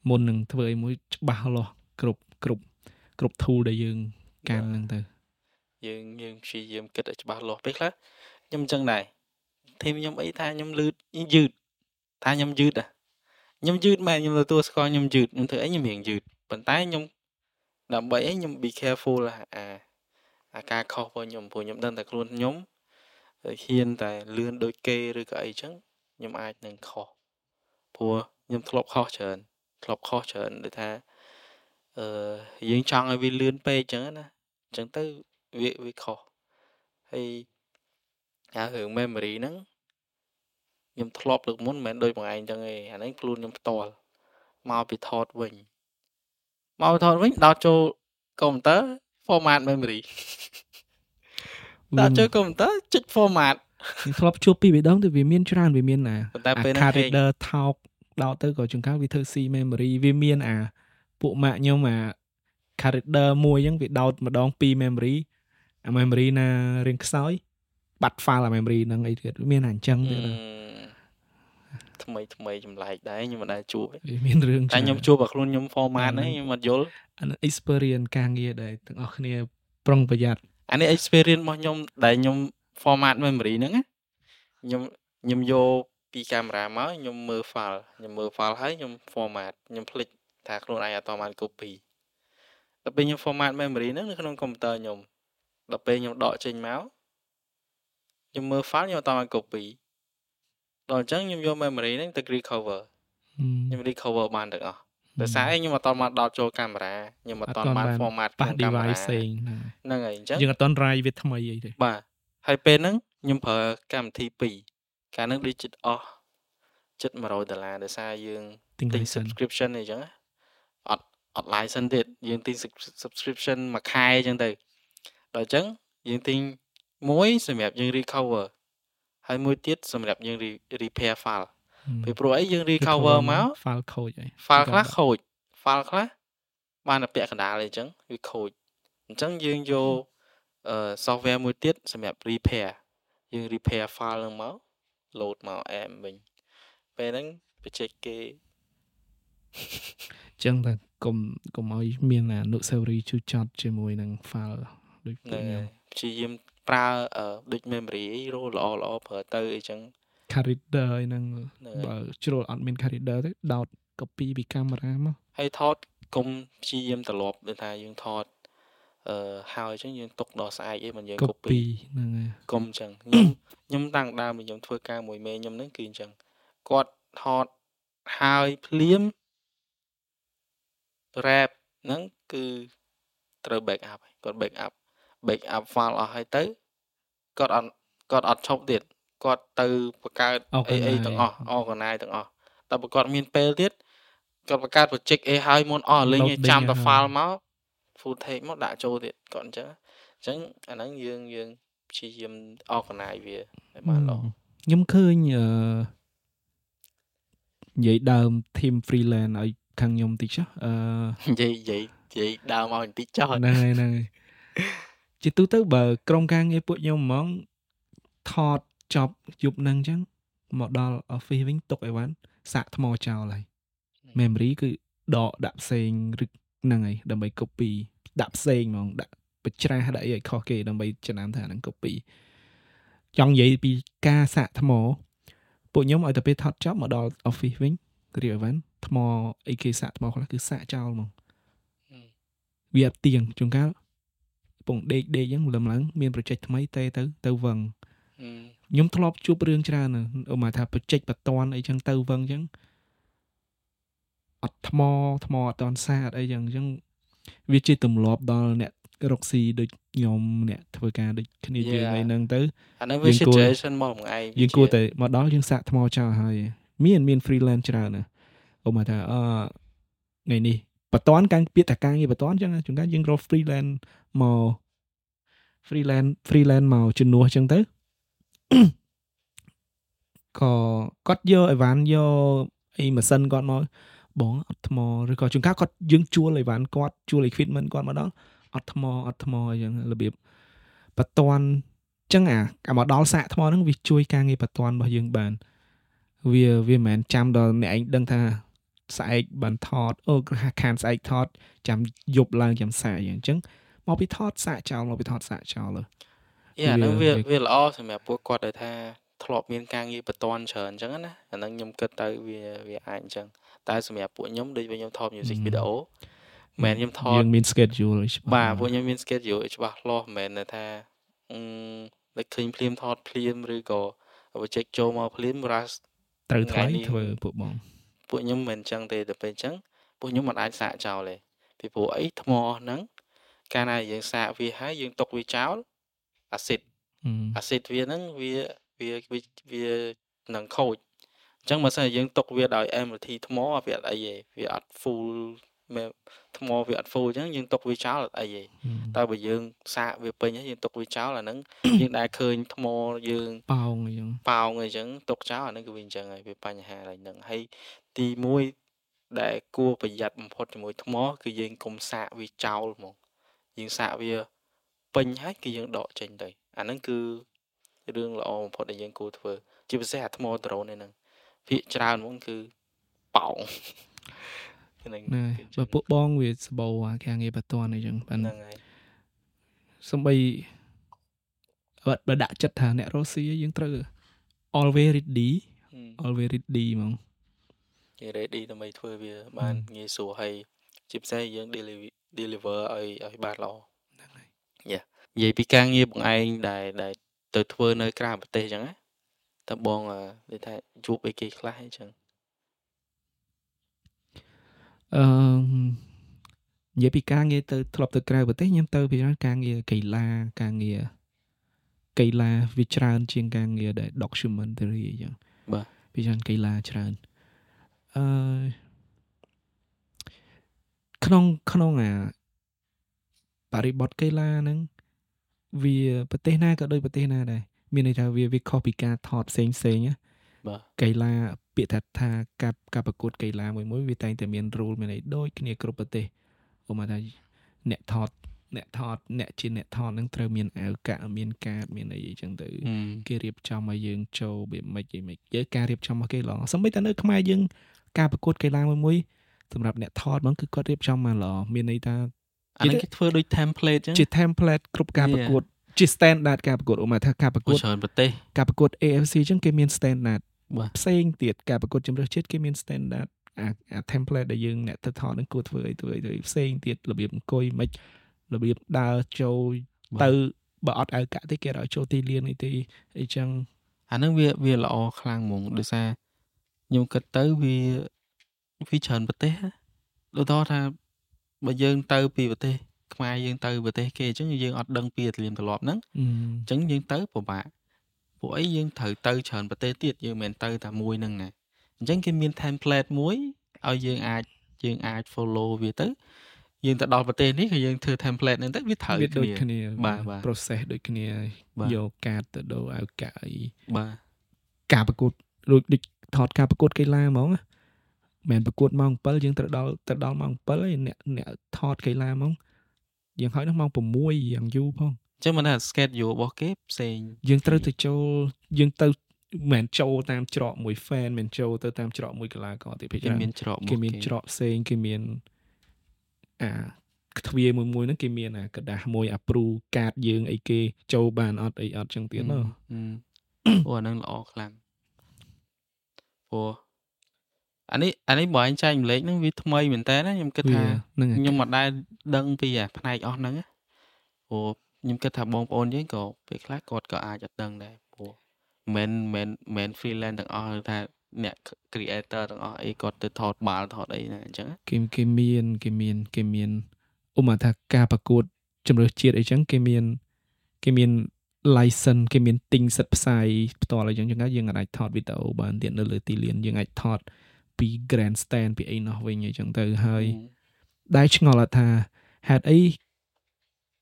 មុននឹងធ្វើអីមួយច្បាស់លាស់គ្រប់គ្រប់គ្រប់ tool ដែលយើងកាន់ហ្នឹងទៅយើងយើងព្យាយាមគិតឲ្យច្បាស់លាស់ពេលខ្លះខ្ញុំអញ្ចឹងដែរធីមខ្ញុំអីថាខ្ញុំលឺយឺតថាខ្ញុំយឺតอ่ะខ្ញុំយឺតមែនខ្ញុំទទួលស្គាល់ខ្ញុំយឺតខ្ញុំធ្វើអីខ្ញុំរៀងយឺតប៉ុន្តែខ្ញុំដើម្បីអីខ្ញុំ be careful អាអាការខុសរបស់ខ្ញុំព្រោះខ្ញុំដឹងតែខ្លួនខ្ញុំ ហ៊ានតែលឿនដូចគេឬក៏អីចឹងខ្ញុំអាចនឹងខុសព្រោះខ្ញុំធ្លាប់ខុសច្រើនធ្លាប់ខុសច្រើនដូចថាអឺយើងចង់ឲ្យវាលឿនពេកចឹងណាអញ្ចឹងទៅវាវាខុសហើយអារឿង memory ហ្នឹងខ្ញុំធ្លាប់លើកមុនមិនមែនដូចបងឯងចឹងទេអាហ្នឹងខ្លួនខ្ញុំផ្ទាល់មកពីថតវិញមកពីថតវិញដោតចូលកុំព្យូទ័រ format memory ដាក់ចូលកុំព្យូទ័រចុច format ខ្ញុំធ្លាប់ជួបពីរបីដងទៅវាមានច្រើនវាមានអាប៉ុន្តែអាពេលហ្នឹង card reader ថោកដោតទៅក៏ចង្កោវាធ្វើ C memory វាមានអាពួកម៉ាក់ខ្ញុំអា card reader មួយអញ្ចឹងវាដោតម្ដង2 memory អា memory ណារៀងខ្សោយបាត់ file អា memory ហ្នឹងអីទៀតមានអាអញ្ចឹងទៀតអឺថ្មីថ្មីចម្លែកដែរខ្ញុំមិនដែលជួបទេវាមានរឿងតែខ្ញុំជួបតែខ្លួនខ្ញុំ format ហ្នឹងខ្ញុំអត់យល់អានោះ experience ការងារដែរទាំងអស់គ្នាប្រុងប្រយ័ត្ន អានេះ experience របស់ខ្ញុំដែលខ្ញុំ format memory ហ្នឹងណាខ្ញុំខ្ញុំយកពីកាមេរ៉ាមកខ្ញុំមើល file ខ្ញុំមើល file ហើយខ្ញុំ format ខ្ញុំភ្លេចថាខ្លួនឯងអត់តបាន copy ដល់ពេលខ្ញុំ format memory ហ្នឹងនៅក្នុងកុំព្យូទ័រខ្ញុំដល់ពេលខ្ញុំដកចេញមកខ្ញុំមើល file ខ្ញុំអត់តបាន copy ដល់អញ្ចឹងខ្ញុំយក memory ហ្នឹងទៅ recover ខ្ញុំ recover បានទាំងអស់ ដោយសារអីខ្ញុំអត់តបានដោតចូលកាមេរ៉ាខ្ញុំអត់តបាន format ប៉ះក្នុងកាមេរ៉ា device ផ្សេងហ្នឹងហើយហ្នឹងហើយអញ្ចឹងយើងអត់តន់ write វាថ្មីអីទេបាទហើយពេលហ្នឹងខ្ញុំប្រើកម្មវិធី2កាលហ្នឹងដូចចិត្តអស់ចិត្ត100ដុល្លារដោយសារយើងទិញទិញ license subscription អីចឹងណាអត់អត់ license ទៀតយើងទិញ sub- subscription មួយខែចឹងទៅដល់អញ្ចឹងយើងទិញមួយសម្រាប់យើង recover ហើយមួយទៀតសម្រាប់យើង re- repair file ពីព្រោះអីយើង recover មក file ខូចហើយ file ខ្លះខូច file ខ្លះបានតែពាក់កណ្ដាលអីចឹងវាខូចអញ្ចឹងយើងយកអឺ software មួយទៀតសម្រាប់ repair យើង repair file ហ្នឹងមក load មក AM វិញពេលហ្នឹងបច្ចេកគេអញ្ចឹងតែកុំកុំឲ្យមានអនុស្សាវរីយ៍ជូរចត់ជាមួយនឹង file ដូចពួកហ្នឹងខ្ញុំហើយព្យាយាមប្រើអឺដូច memory អីរស់ល្អល្អប្រើទៅអីចឹង card reader អីហ្នឹងហ្នឹងហើយបើជ្រុលអត់មាន card reader ទេដោត copy ពីកាមេរ៉ាមកហើយថតកុំព្យាយាមត្រឡប់ដូចថាយើងថតអឺហើយអញ្ចឹងយើងទុកដល់ស្អែកអីមិនយើង copy copy ហ្នឹងហើយកុំអញ្ចឹងខ្ញុំខ្ញុំតាំងដើមពីខ្ញុំធ្វើការមួយមេខ្ញុំហ្នឹងគឺអញ្ចឹងគាត់ថតហើយភ្លាម rap ហ្នឹងគឺត្រូវ back up ហើយគាត់ back up back up file អស់ហើយទៅគាត់អត់គាត់អត់ឈប់ទៀត គាត់ទៅបង្កើតអីអីទាំងអស់ organize ទាំងអស់តែបើគាត់មានពេលទៀតគាត់បង្កើត project អីហើយមុនអស់លេងឲ្យចាំតែ file មក full take មកដាក់ចូលទៀតគាត់អញ្ចឹងអញ្ចឹងអាហ្នឹងយើងយើងព្យាយាម organize វាឲ្យបានល្អខ្ញុំឃើញអឺនិយាយដើម team freelance ឲ្យខាងខ្ញុំតិចចុះអឺនិយាយនិយាយនិយាយដើមមកបន្តិចចោះហ្នឹងហើយហ្នឹងហើយជាទូទៅបើក្រុមការងារពួកខ្ញុំហ្មងថត ចប់យប់ហ្នឹងអញ្ចឹងមកដល់ office វិញទុកអីវ៉ាន់សាកថ្មចោលហើយ memory គឺដកដាក់ផ្សេងឬហ្នឹងហើយដើម្បី copy ដាក់ផ្សេងហ្មងដាក់បច្ច្រាស់ដាក់អីឲ្យខុសគេដើម្បីចំណាំថាហ្នឹង copy ចង់និយាយពីការសាកថ្មពួកខ្ញុំឲ្យតែពេលថតចប់មកដល់ office វិញគ្រាអីវ៉ាន់ថ្មអីគេសាកថ្មខ្លះគឺសាកចោលហ្មងវាអត់ទៀងជួនកាលពងដេកដេកអញ្ចឹងលំឡើងមាន project ថ្មីតែទៅទៅវឹង ខ្ញុំធ្លាប់ជួបរឿងច្រើនអូមកថា project បតនអីចឹងទៅវឹងអញ្ចឹងអត់ថ្មថ្មអត់តន់សាអត់អីចឹងអញ្ចឹងវាជាទម្លាប់ដល់អ្នករកស៊ីដូចខ្ញុំអ្នកធ្វើការដូចគ្នាយើងអីហ្នឹងទៅអាហ្នឹងវា situation មកមួយឯងយើងគួរតែមកដល់យើងសាកថ្មចោលហើយមានមាន freelance ច្រើនណាអូមកថាអឺថ្ងៃនេះបតនកាំងពាក្យថាការងារបតនអញ្ចឹងជួនកាលយើងរក freelance មក freelance freelance មកជំនួសអញ្ចឹងទៅ ក៏គាត់យកអីវ៉ាន់យកអីម៉ាស៊ីនគាត់មកបងអត់ថ្មឬក៏ជួនកាលគាត់យើងជួលអីវ៉ាន់គាត់ជួល equipment គាត់មកដល់អត់ថ្មអត់ថ្មអញ្ចឹងរបៀបបតនចឹងអាអាមកដល់សាកថ្មហ្នឹងវាជួយការងារបតនរបស់យើងបានវាវាមិនមែនចាំដល់អ្នកឯងដឹងថាស្អែកបានថតអូខានស្អែកថតចាំយប់ឡើងចាំសាកអញ្ចឹងមកពីថតសាកចោលមកពីថតសាកចោល យ៉ាហ្នឹងវាវាល្អសម្រាប់ពួកគាត់ដែលថាធ្លាប់មានការងារបតនច្រើនអញ្ចឹងណាអាហ្នឹងខ្ញុំគិតទៅវាវាអាចអញ្ចឹងតែសម្រាប់ពួកខ្ញុំដូចខ្ញុំថត music video មិនខ្ញុំថតយើងមាន schedule ច្បាស់បាទពួកខ្ញុំមាន schedule ច្បាស់លាស់មិនមែនថាអឺដូចឃើញភ្លាមថតភ្លាមឬក៏ project ចូលមកភ្លាម rush ត្រូវថ្លៃធ្វើពួកបងពួកខ្ញុំមិនអញ្ចឹងទេទៅពេលអញ្ចឹងពួកខ្ញុំមិនអាចសាកចោលទេពីព្រោះអីថ្មហ្នឹងកាលណាយើងសាកវាហើយយើងຕົកវាចោល អាស៊ីតអាស៊ីតវាហ្នឹងវាវាវានឹងខូចអញ្ចឹងបើសិនជាយើងຕົកវាដោយ MLT ថ្មវាអត់អីទេវាអត់ full មែថ្មវាអត់ full អញ្ចឹងយើងຕົកវាចោលអត់អីទេតែបើយើងសាកវាពេញហើយយើងຕົកវាចោលអាហ្នឹងយើងដែរឃើញថ្មយើងប៉ោងអញ្ចឹងប៉ោងអញ្ចឹងຕົកចោលអាហ្នឹងគឺវាអញ្ចឹងហើយវាបញ្ហាឡើយហ្នឹងហើយទី1ដែលគួរប្រយ័ត្នបំផុតជាមួយថ្ម គឺយើងកុំសាកវាចោលហ្មងយើងសាកវា ពេញហើយគឺយើងដកចេញទៅអាហ្នឹងគឺរឿងល្អបំផុតដែលយើងគួរធ្វើ ជាពិសេសអាថ្មដ្រូនហ្នឹងភាកច្រើនហ្មងគឺប៉ោងហ្នឹងបើពួកបងវាសបោអាការងារបតនអីចឹងបាទហ្នឹងហើយសំបីបើដាក់ចិត្តថាអ្នករស់ស៊ីយើងត្រូវ always ready always ready ហ្មងគេ ready ដើម្បីធ្វើវាបានងាយស្រួលហើយជាពិសេសយើង deliver ឲ្យឲ្យបានល្អហ្នឹងហើ យយ៉ានិយាយពីការងារបងឯងដែលដែលទៅធ្វើនៅក្រៅប្រទេសអញ្ចឹងណាតើបងនិយាយថាជួបអីគេខ្លះអញ្ចឹងអឺនិយាយពីការងារទៅធ្លាប់ទៅក្រៅប្រទេសខ្ញុំទៅពីការងារកីឡាការងារកីឡាវាច្រើន ជាងការងារដែល documentary អញ្ចឹងបាទពីច្រើនកីឡាច្រើនអឺក្នុងក្នុងអា បរិបទកីឡាហ្នឹងវាប្រទេសណាក៏ដូចប្រទេសណាដែរមានន័យថាវាវាខុសពីការថតផ្សេងផ្សេងណាបាទកីឡាពាក្យថាថាការការប្រកួតកីឡាមួយមួយវាតែងតែមាន rule មានអីដូចគ្នាគ្រប់ប្រទេសឧបមាថាអ្នកថតអ្នកថតអ្នកជាអ្នកថតនឹងត្រូវមានអាវកាក់មានកាតមានអីអញ្ចឹងទៅគេរៀបចំឲ្យយើងចូលវាមិនអីមិនយើការរៀបចំរបស់គេល្អសម្បីតែនៅខ្មែរយើងការប្រកួតកីឡាមួយមួយសម្រាប់អ្នកថតហ្នឹងគឺគាត់រៀបចំមកល្អមានន័យថា អានេះគេធ្វើដូច template ចឹងជា template គ្រប់ការប្រកួតជា standard ការប្រកួតឧបមាថាការប្រកួតច្រើនប្រទេសការប្រកួត AFC ចឹងគេមាន standard ផ្សេងទៀតការប្រកួតជំរឿសជាតិគេមាន standard អាអា template ដែលយើងអ្នកទៅថតនឹងគួរធ្វើអីធ្វើអីផ្សេងទៀតរបៀបអង្គុយមិនរបៀបដើរចូលទៅបើអត់អៅកាក់ទេគេឲ្យចូលទីលានអីទេអីចឹងអានឹងវាវាល្អខ្លាំងហ្មងដោយសារខ្ញុំគិតទៅវាវាច្រើនប្រទេសដូចថា បើយើងទៅពីប្រទេសខ្មែរយើងទៅប្រទេសគេអញ្ចឹងយើងអត់ដឹងពីទលាមទម្លាប់ហ្នឹងអញ្ចឹងយើងទៅពិបាកពួកអីយើងត្រូវទៅច្រើនប្រទេសទៀតយើងមិនទៅតែមួយហ្នឹងណាអញ្ចឹងគេមាន template មួយឲ្យយើងអាចយើងអាច follow វាទៅយើងទៅដល់ប្រទេសនេះក៏យើងធ្វើ template ហ្នឹងទៅវាត្រូវគ្នាគ្នាបាទបាទ process ដូចគ្នាយកកាតទៅដូរឲ្យកាយបាទការប្រកួតដូចដូចថតការប្រកួតកីឡាហ្មង មិនប្រកួតម៉ោង7យើងត្រូវដល់ទៅដល់ម៉ោង7ហើយអ្នកអ្នកថតកីឡាហ្មងយើងហើយនោះម៉ោង6យ៉ាងយូរផងអញ្ចឹងមិនថា schedule របស់គេផ្សេងយើងត្រូវទៅចូលយើងទៅ មិនមែនចូលតាមច្រកមួយ fan មិនចូលទៅតាមច្រកមួយកីឡាករទេភាគ គេ ច្រើន មានច្រក គេមានច្រកផ្សេងគេមានអាទ្វារមួយមួយហ្នឹងគេមានអាกระดาษមួយ approve កាតយើងអីគេចូលបានអត់អីអត់ចឹងទៀតណា អូអាហ្នឹងល្អខ្លាំងព្រោះ អានេះអានេះបើអញចែកម្លេចហ្នឹងវាថ្មីមែនតើណាខ្ញុំគិតវាថាហ្នឹងហើយខ្ញុំមិនដែលដឹងពីអាផ្នែកអស់ហ្នឹងណាព្រោះខ្ញុំគិតថាបងប្អូនយើងក៏ពេលខ្លះគាត់ក៏អាចអត់ដឹងដែរព្រោះមិនមែនមិនមែន freelance ទាំងអស់ឬថាអ្នក creator ទាំងអស់អីគាត់ទៅថតបាល់ថតអីណាអញ្ចឹងណាគេគេមានគេមានគេមានឧបមាថាការប្រកួតជំរឿសជាតិអីចឹងគេមានគេមាន license គេមានទិញសិទ្ធិផ្សាយផ្ទាល់អីចឹងចឹងយើងអាចថតវីដេអូបានទៀតនៅលើទីលានយើងអាចថត ពី grandstand ពីអីនោះវិញអីចឹងទៅហើយដែលឆ្ងល់ថាហេតុអី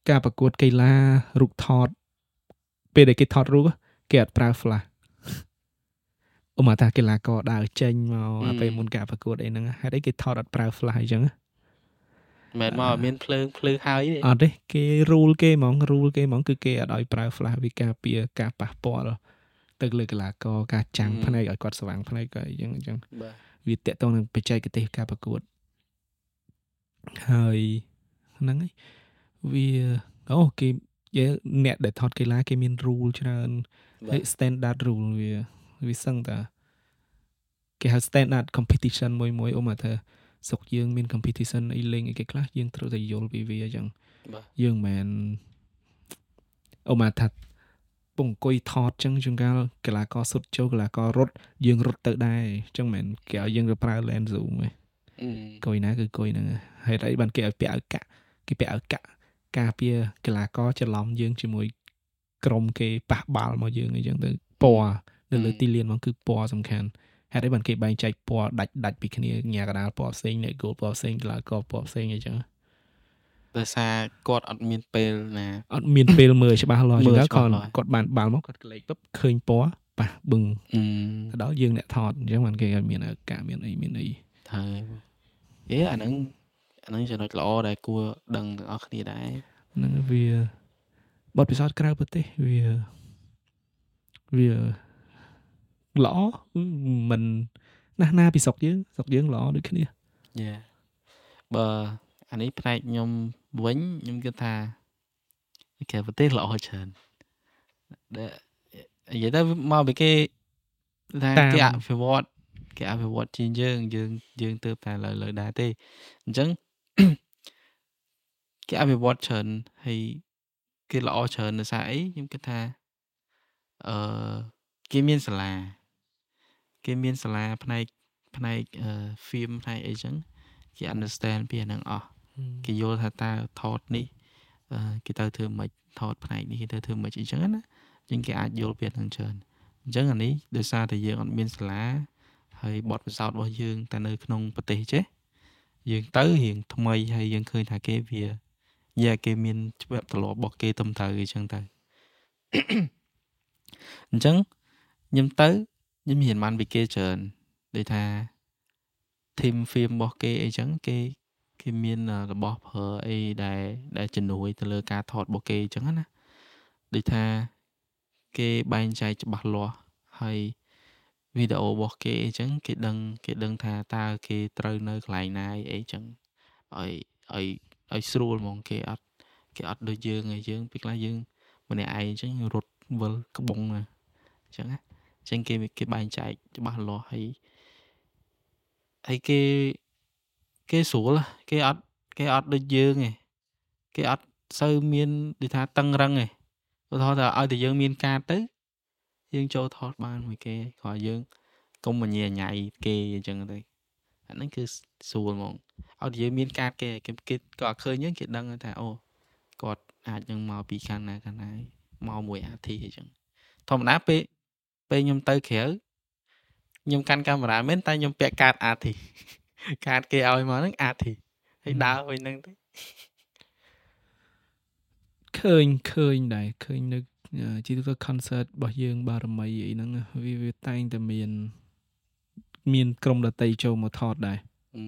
ការប្រកួតកីឡារូបថតពេលដែលគេថតរូបគេអត់ប្រើ flash ឧបមាថាកីឡាករដើរចេញមកអាពេលមុនការប្រកួតអីហ្នឹងហេតុអីគេថតអត់ប្រើ flash អីចឹងមិនមែនមកមានភ្លើងភ្លឺហើយទេអត់ទេគេ rule គេហ្មង rule គេហ្មងគឺគេអត់ឲ្យប្រើ flash វាការពារការប៉ះពាល់ទៅលើកីឡាករការចាំងភ្នែកឲ្យគាត់ស្វាងភ្នែកក៏អីចឹងអញ្ចឹងបាទ វាតកតងនឹងបច្ចេកទេសការប្រកួតហើយហ្នឹងហើយវាអូគេយើអ្នកដែលថតកីឡាគេមាន rule ច្រើនបាហើយទ standard rule វាវាសឹងតាគេហៅ standard competition មួយមួយអូមកថាស្រុកយើងមាន competition អីលេងអីគេខ្លះយើងត្រូវតែយល់ពីវាអញ្ចឹងបាទយើងមិនមែនអូមកថា ពងអង្គុយថតអញ្ចឹងជួនកាលកីឡាករសុទ្ធចូលកីឡាកររត់យើងរត់ទៅដែរអញ្ចឹងមិនមែនគេឲ្យយើងទៅប្រើ lens zoom ទេអឺកុយណាគឺកុយហ្នឹងហេតុអីបានគេឲ្យពាក់ឲ្យកាក់គេពាក់ឲ្យកាក់ការពារកីឡាករច្រឡំយើងជាមួយក្រុមគេប៉ះបាល់មកយើងអីចឹងទៅពណ៌នៅលើទីលានមកគឺពណ៌សំខាន់ហេតុអីបានគេបែងចែកពណ៌ដាច់ដាច់ពីគ្នាញ៉ាកដាលពណ៌ផ្សេងអ្នកគោលពណ៌ផ្សេងកីឡាករពណ៌ផ្សេងអីចឹង ដោយសារគាត់អត់មានពេលណាអត់មានពេលមើលច្បាស់លាស់មើចឹងលទៅច្បាស់គាត់លាស់គាត់បានបាល់មកគាត់ក្លែកពឹបឃើញពណ៌ប៉ះបឹងអឺទៅដល់យើងអ្នកថតអញ្ចឹងបានគេឲ្យមានឱកាសមានអីមានអីហើយអេអាហ្នឹងអាហ្នឹងចំណុចល្អដែលគួរដឹងទាំងអស់គ្នាដែរហ្នឹងវាបទពិសោធន៍ក្រៅប្រទេសវាវាល្អមិនណាស់ណាពីស្រុកយើងស្រុកយើងល្អដូចគ្នាយ៉ាបើអានេះផ្នែកខ្ញុំ វិញខ្ញុំគិតថាគេប្រទេសល្អច្រើនដែលនិយាយទៅមកពីគេថាគេអភិវឌ្ឍគេអភិវឌ្ឍជាងយើងយើងយើងទៅតែលើលើដែរទេអញ្ចឹងគេអភិវឌ្ឍច្រើនហើយគេល្អច្រើនដោយសារអីខ្ញុំគិតថាអឺគេមានសាលាគេមានសាលាផ្នែកផ្នែកអឺ film ផ្នែកអីចឹងគេ understand ពីអាហ្នឹងអស់ គេយល់ថាតើថតនេះអឺគេទៅធ្វើម៉េចថតផ្នែកនេះគេទៅធ្វើម៉េចអញ្ចឹងណាអញ្ចឹងគេអាចយល់ពីអាហ្នឹងច្រើនអញ្ចឹងអានេះដោយសារតែយើងអត់មានសាលាហើយបទពិសោធន៍របស់យើងតែនៅក្នុងប្រទេសចេះយើងទៅរៀងថ្មីហើយយើងឃើញថាគេវាយ៉ាគេមានច្បាប់ទម្លាប់របស់គេទំត្រូវអញ្ចឹងទៅអញ្ចឹងខ្ញុំទៅខ្ញុំរៀនបានពីគេច្រើនដូចថា team film របស់គេអីចឹងគេ គេមានអឺរបស់ប្រើអីដែលដែលជំនួយទៅលើការថតរបស់គេអញ្ចឹងណាដូចថាគេបែងចែកច្បាស់លាស់ហើយវីដេអូរបស់គេអីចឹងគេដឹងគេដឹងថាតើគេត្រូវនៅកន្លែងណាអីចឹងឲ្យឲ្យឲ្យស្រួលហ្មងគេអត់គេអត់ដូចយើងឯងយើងពេលខ្លះយើងម្នាក់ឯងអញ្ចឹងរត់វិលក្បងណាអញ្ចឹងណាអញ្ចឹងគេគេបែងចែកច្បាស់លាស់ហើយហើយគេ គេស្រួលណាគេអត់គេអត់ដូចយើងឯងគេអត់សូវមានដូចថាតឹងរឹងឯងឧទាហរណ៍ថាឲ្យតែយើងមានការទៅ យើងចូលថតបានមួយគេគ្រាន់យើងកុំមញ៉ៃញ៉ៃគេអញ្ចឹងទៅអាហ្នឹងគឺស្រួលហ្មងឲ្យតែយើងមានការគេគេគេក៏អត់ឃើញយើងគេដឹងថាអូគាត់អាចនឹងមកពីខាងណាខាងណាមកមួយអាធីអញ្ចឹងធម្មតាពេលពេលខ្ញុំទៅក្រៅខ្ញុំកាន់កាមេរ៉ាមែនតែខ្ញុំពាក់កាតអាធី កាតគេឲ្យមកហ្នឹងអាធីហើយដើរវិញហ្នឹងទៅឃើញឃើញដែរឃើញនៅអឺជាទូទៅ concert របស់យើង បារមីអីហ្នឹងណាវាវាតែងតែមាន មានក្រុមដតីចូលមកថតដែរអឺ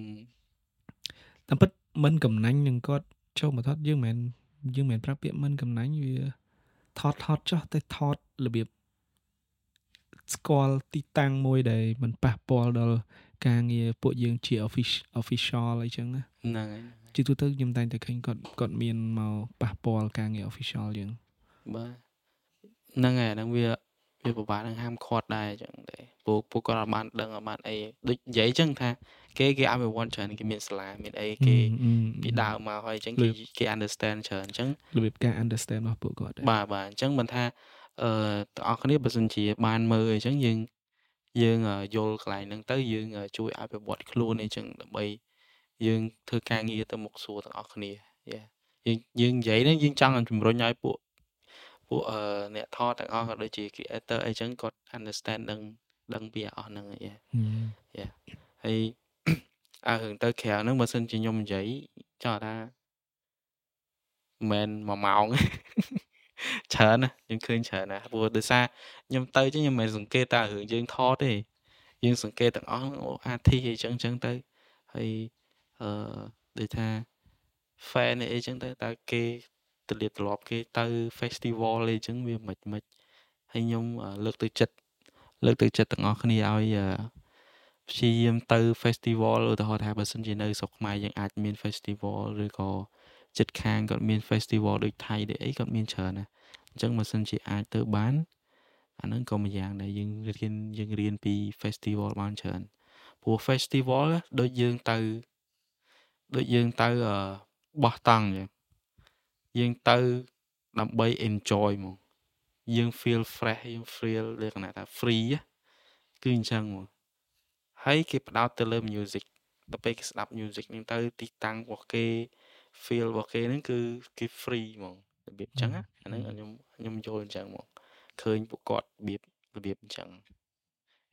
តាមពិតមិនកំណាញ់នឹងគាត់ចូលមកថតយើងមិនមែនយើងមិនមែនប្រាប់ពាក្យមិនកំណាញ់វាថតថតចោះតែថតរបៀបស្គាល់ទីតាំងមួយដែលมันប៉ះពាល់ដល់ ការងារពួកយើងជា official អីចឹងណាហ្នឹងហើយជាទូទៅខ្ញុំតែងតែឃើញគាត់គាត់មានមកប៉ះពាល់ការងារ official យើងបាទហ្នឹងហើយអាហ្នឹងវាវាពិបាកនឹងហាមឃាត់ដែរអញ្ចឹងតែពួកពួកគាត់អត់បានដឹងអត់បានអីដូចនិយាយអញ្ចឹងថាគេគេអភិវឌ្ឍច្រើនគេមានសាលាមានអីគេពីដើមមកហើយអញ្ចឹងគេគេ understand ច្រើនអញ្ចឹងរបៀបការ understand របស់ពួកគាត់ដែរបាទបាទអញ្ចឹងមិនថាអឺទាំងអស់គ្នាបើសិនជាបានមើលអញ្ចឹងយើង យើងអឺយល់កន្លែងហ្នឹងទៅយើងអឺជួយអភិវឌ្ឍខ្លួនអីចឹងដើម្បីយើងធ្វើការងារទៅមុខសួរទាំងអស់គ្នាយ៉ាយើងយើងនិយាយហ្នឹងយើងចង់ឲ្យជំរុញឲ្យពួកពួកអឺអ្នកថតទាំងអស់ក៏ដូចជា creator អីចឹងគាត់ understand ដឹងដឹងពីអស់ហ្នឹងយ៉ាហើយអើរឿងទៅក្រៅហ្នឹងបើសិនជាខ្ញុំនិយាយចង់ថាមិនមែន1ម៉ោង ច្រើនណាខ្ញុំឃើញច្រើនណាព្រោះដោយសារខ្ញុំទៅចឹងខ្ញុំមិនសង្កេតតែរឿងយើងថតទេយើងសង្កេតទាំងអស់អូអាធីអីចឹងចឹងទៅហើយអឺដូចថា fan អីចឹងទៅតើគេទលាបទ្រលាប់គេទៅ festival អីចឹងវាមិនមិនហើយខ្ញុំលើកទឹកចិត្តលើកទឹកចិត្តទាំងអស់គ្នាឲ្យព្យាយាមទៅ festival ឧទាហរណ៍ថាបើសិនជានៅស្រុកខ្មែរយើងអាចមាន festival ឬក៏ចិត្តខាងគាត់មាន festival ដូចថៃដូចអីគាត់មានច្រើនណា អញ្ចឹងបើសិនជាអាចទៅបានអាហ្នឹងក៏មួយយ៉ាងដែរយើងរៀនយើងរៀនពី festival បានច្រើនព្រោះ festival ដូចយើងទៅដូចយើងទៅបោះតង់អញ្ចឹងយើងទៅដើម្បី enjoy ហ្មងយើង feel fresh យើង feel លក្ខណៈថា free គឺអញ្ចឹងហ្មងហើយគេផ្ដោតទៅលើ music ដល់ពេលគេស្ដាប់ music ហ្នឹងទៅទីតាំងរបស់គេ feel របស់គេហ្នឹងគឺគេ free ហ្មង របៀបអញ្ចឹងអាហ្នឹងខ្ញុំខ្ញុំយល់អញ្ចឹងហ្មងឃើញពួកគាត់របៀបរបៀបអញ្ចឹង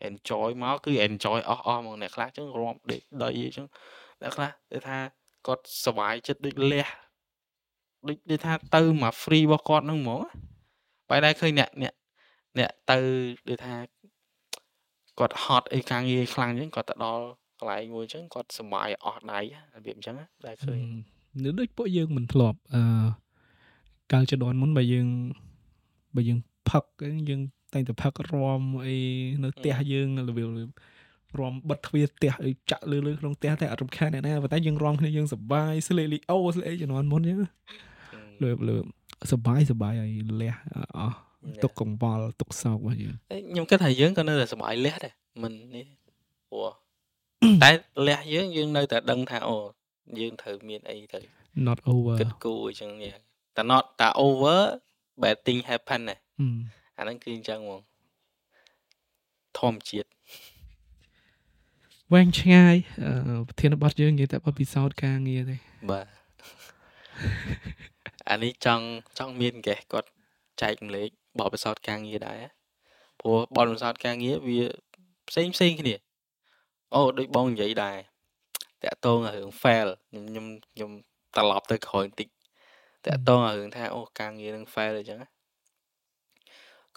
enjoy មកគឺ enjoy អស់អស់ហ្មងអ្នកខ្លះអញ្ចឹងរាប់ដេកដីអញ្ចឹងអ្នកខ្លះគេថាគាត់សុវ័យចិត្តដូចលះដូចនិយាយថាទៅមក free របស់គាត់ហ្នឹងហ្មងបែរតែឃើញអ្នកអ្នកអ្នកទៅដូចថាគាត់ហត់អីការងារខ្លាំងអញ្ចឹងគាត់ទៅដល់កន្លែងមួយអញ្ចឹងគាត់សុបាយអស់ដៃរបៀបអញ្ចឹងដែរឃើញនៅដូចពួកយើងមិនធ្លាប់អឺ កាលជាដនមុនបើយើងបើយើងផឹកយើងតែងតែផឹករំអីនៅផ្ទះយើងរបៀបរំបិទទ្វារផ្ទះឲ្យចាក់លើលើក្នុងផ្ទះតែអត់រំខានអ្នកណាប៉ុន្តែយើងរំគ្នាយើងសប្បាយស្លេលីអូស្លេជំនាន់មុនចឹងលើលើសប្បាយសប្បាយឲ្យលះអស់ទុកកង្វល់ទុកសោករបស់យើងខ្ញុំគិតថាយើងក៏នៅតែសប្បាយលះដែរមិននេះព្រោះតែលះយើងយើងនៅតែដឹងថាអូយើងត្រូវមានអីទៅ not over គិតគូរអញ្ចឹង តែ not តែ over bad thing happen ណាអាហ្នឹងគឺអញ្ចឹងហ្មងធម្មជាតិវែងឆ្ងាយប្រធានបទយើងនិយាយតែបទពិសោធន៍ការងារទេបាទអានេះចង់ចង់មានកេះគាត់ចែកម្លែកបទពិសោធន៍ការងារដែរព្រោះបទពិសោធន៍ការងារវាផ្សេងផ្សេងគ្នាអូដូចបងនិយាយដែរតាក់ទងរឿង fail ខ្ញុំខ្ញុំត្រឡប់ទៅក្រោយបន្តិច តាក់ទងរឿងថាអូការងារនឹង fail អញ្ចឹង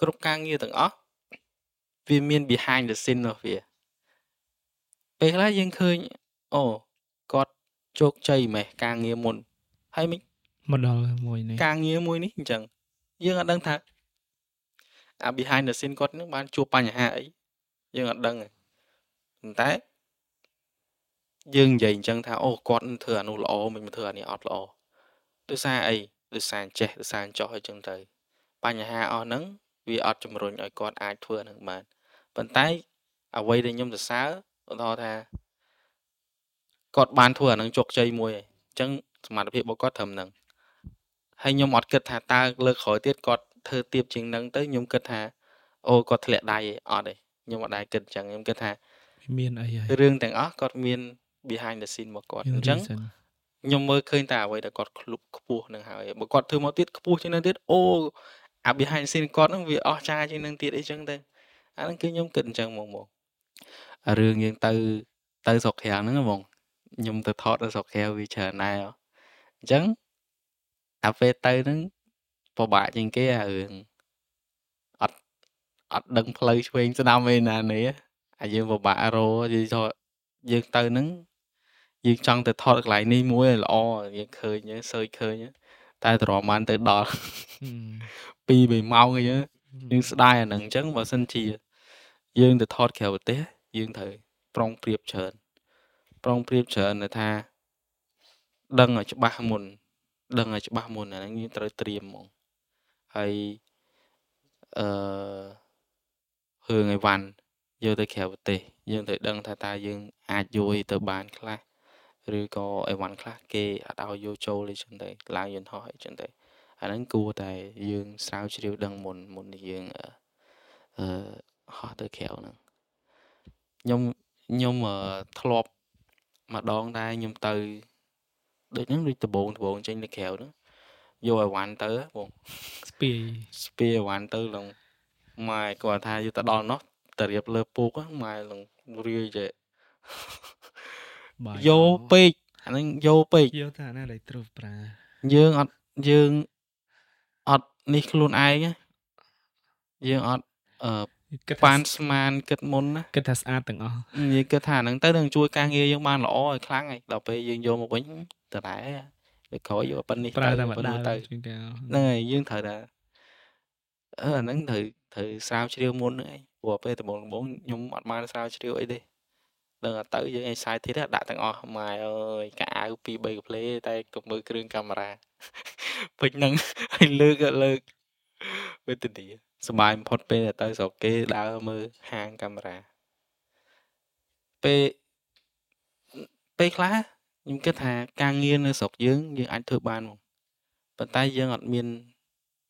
គ្រប់ការងារទាំងអស់វាមាន behind the scene របស់វាពេលខ្លះយើងឃើញអូគាត់ជោគជ័យម៉េះការងារមុនហើយមិនមកដល់មួយនេះការងារមួយនេះអញ្ចឹងយើងអត់ដឹងថាអា behind the scene គាត់នឹងបានជួបបញ្ហាអីយើងអត់ដឹងប៉ុន្តែយើងនិយាយអញ្ចឹងថាអូគាត់ធ្វើអានោះល្អមិនធ្វើអានេះអត់ល្អ ដោយសារអីដោយសារចេះដោយសារចោះអីចឹងទៅបញ្ហាអស់ហ្នឹងវាអត់ជំរុញឲ្យគាត់អាចធ្វើនឹងបានប៉ុន្តែអ្វីដែលខ្ញុំសរសើរឧទាហរណ៍ថាគាត់បានធ្វើអានឹងជោគជ័យមួយហើយអញ្ចឹងសមត្ថភាពរបស់គាត់ត្រឹមហ្នឹងហើយខ្ញុំអត់គិតថាតើលើកក្រោយទៀតគាត់ធ្វើទៀបជាងហ្នឹងទៅខ្ញុំគិតថាអូគាត់ធ្លាក់ដៃឯអត់ទេខ្ញុំអត់ដែរគិតអញ្ចឹងខ្ញុំគិតថាមានអីហើយរឿងទាំងអស់គាត់មាន behind the scene របស់គាត់អញ្ចឹង ខ្ញុំមើលឃើញតែអ្វីដែលគាត់ក្លុបខ្ពស់នឹងហើយបើគាត់ធ្វើមកទៀតខ្ពស់ជាងនឹងទៀតអូអា behind the scene គាត់ហ្នឹងវាអស់ចាជាងនឹងទៀតអីចឹងទៅអាហ្នឹងគឺខ្ញុំគិតអញ្ចឹងហ្មងរឿងយើងទៅទៅស្រុកក្រៅហ្នឹងហ្មងខ្ញុំទៅថតនៅស្រុកក្រៅវាច្រើនដែរអញ្ចឹងអាពេលទៅហ្នឹងពិបាកជាងគេអារឿងអត់អត់ដឹងផ្លូវឆ្វេងស្ដាំឯណានេះអាយើងពិបាករយល់ថាយើងទៅហ្នឹង យើងចង់ទៅថតកន្លែងនេះមួយល្អយើងឃើញសើចឃើញតែទ្រាំបានទៅដល់2 3ម៉ោងអីយើងស្ដាយអាហ្នឹងអញ្ចឹងបើសិនជា យើងទៅថតក្រៅប្រទេសយើងត្រូវប្រុងប្រៀបច្រើន ប្រុងប្រៀបច្រើនដែលថា ដឹងឲ្យច្បាស់មុន ដឹងឲ្យច្បាស់មុនអាហ្នឹងយើងត្រូវត្រៀមហ្មងហើយអឺរឿងអីវ៉ាន់យកទៅក្រៅប្រទេសយើងត្រូវដឹងថាតើយើងអាចយកទៅបានខ្លះ ឬក៏អីវ៉ាន់ខ្លះគេអត់ឲ្យយកចូលអីចឹងទៅឡើងយន្តហោះអីចឹងទៅអាហ្នឹងគួរតែយើងស្រាវជ្រាវដឹងមុនមុននេះយើងអឺហោះទៅក្រៅហ្នឹងខ្ញុំខ្ញុំធ្លាប់ម្ដងដែរខ្ញុំទៅដូចហ្នឹងដូចដបងដបងចេញទៅក្រៅហ្នឹងយកអីវ៉ាន់ទៅបងស្ពាយស្ពាយអីវ៉ាន់ទៅឡើងម៉ែគាត់ថាយកទៅដល់នោះទៅរៀបលើពូកម៉ែឡើងរាយចេះ យកពេកអាហ្នឹងយកពេកយកថាណាដែលត្រូវប្រើយើងអត់យើងអត់នេះខ្លួនឯងយើងអត់អឺគិតបានស្មានគិតមុនណាគិតថាស្អាតទាំងអស់និយាយគិតថាហ្នឹងទៅនឹងជួយការងារយើងបានល្អឲ្យខ្លាំងហើយដល់ពេលយើងយកមកវិញតតែវាក្រោយយកប៉ុណ្នេះប្រើតែម្ដងទៅហ្នឹងហើយយើងត្រូវតែអឺអាហ្នឹងត្រូវត្រូវស្រាវជ្រាវមុនហ្នឹងឯងព្រោះពេលដំបូងដំបូងខ្ញុំអត់បានស្រាវជ្រាវអីទេ ដឹងទៅយើង excited ដាក់ទាំងអស់ម៉ែអើយកៅអៅ2 3កាផ្លេតែកុំមើលគ្រឿងកាមេរ៉ាពេញហ្នឹងឲ្យលើកលើកវេទនាសบายបំផុតពេលទៅស្រុកគេដើរមើលហាងកាមេរ៉ាពេលពេលខ្លះខ្ញុំគិតថាការងារនៅស្រុកយើងយើងអាចធ្វើបានមកប៉ុន្តែយើងអត់មាន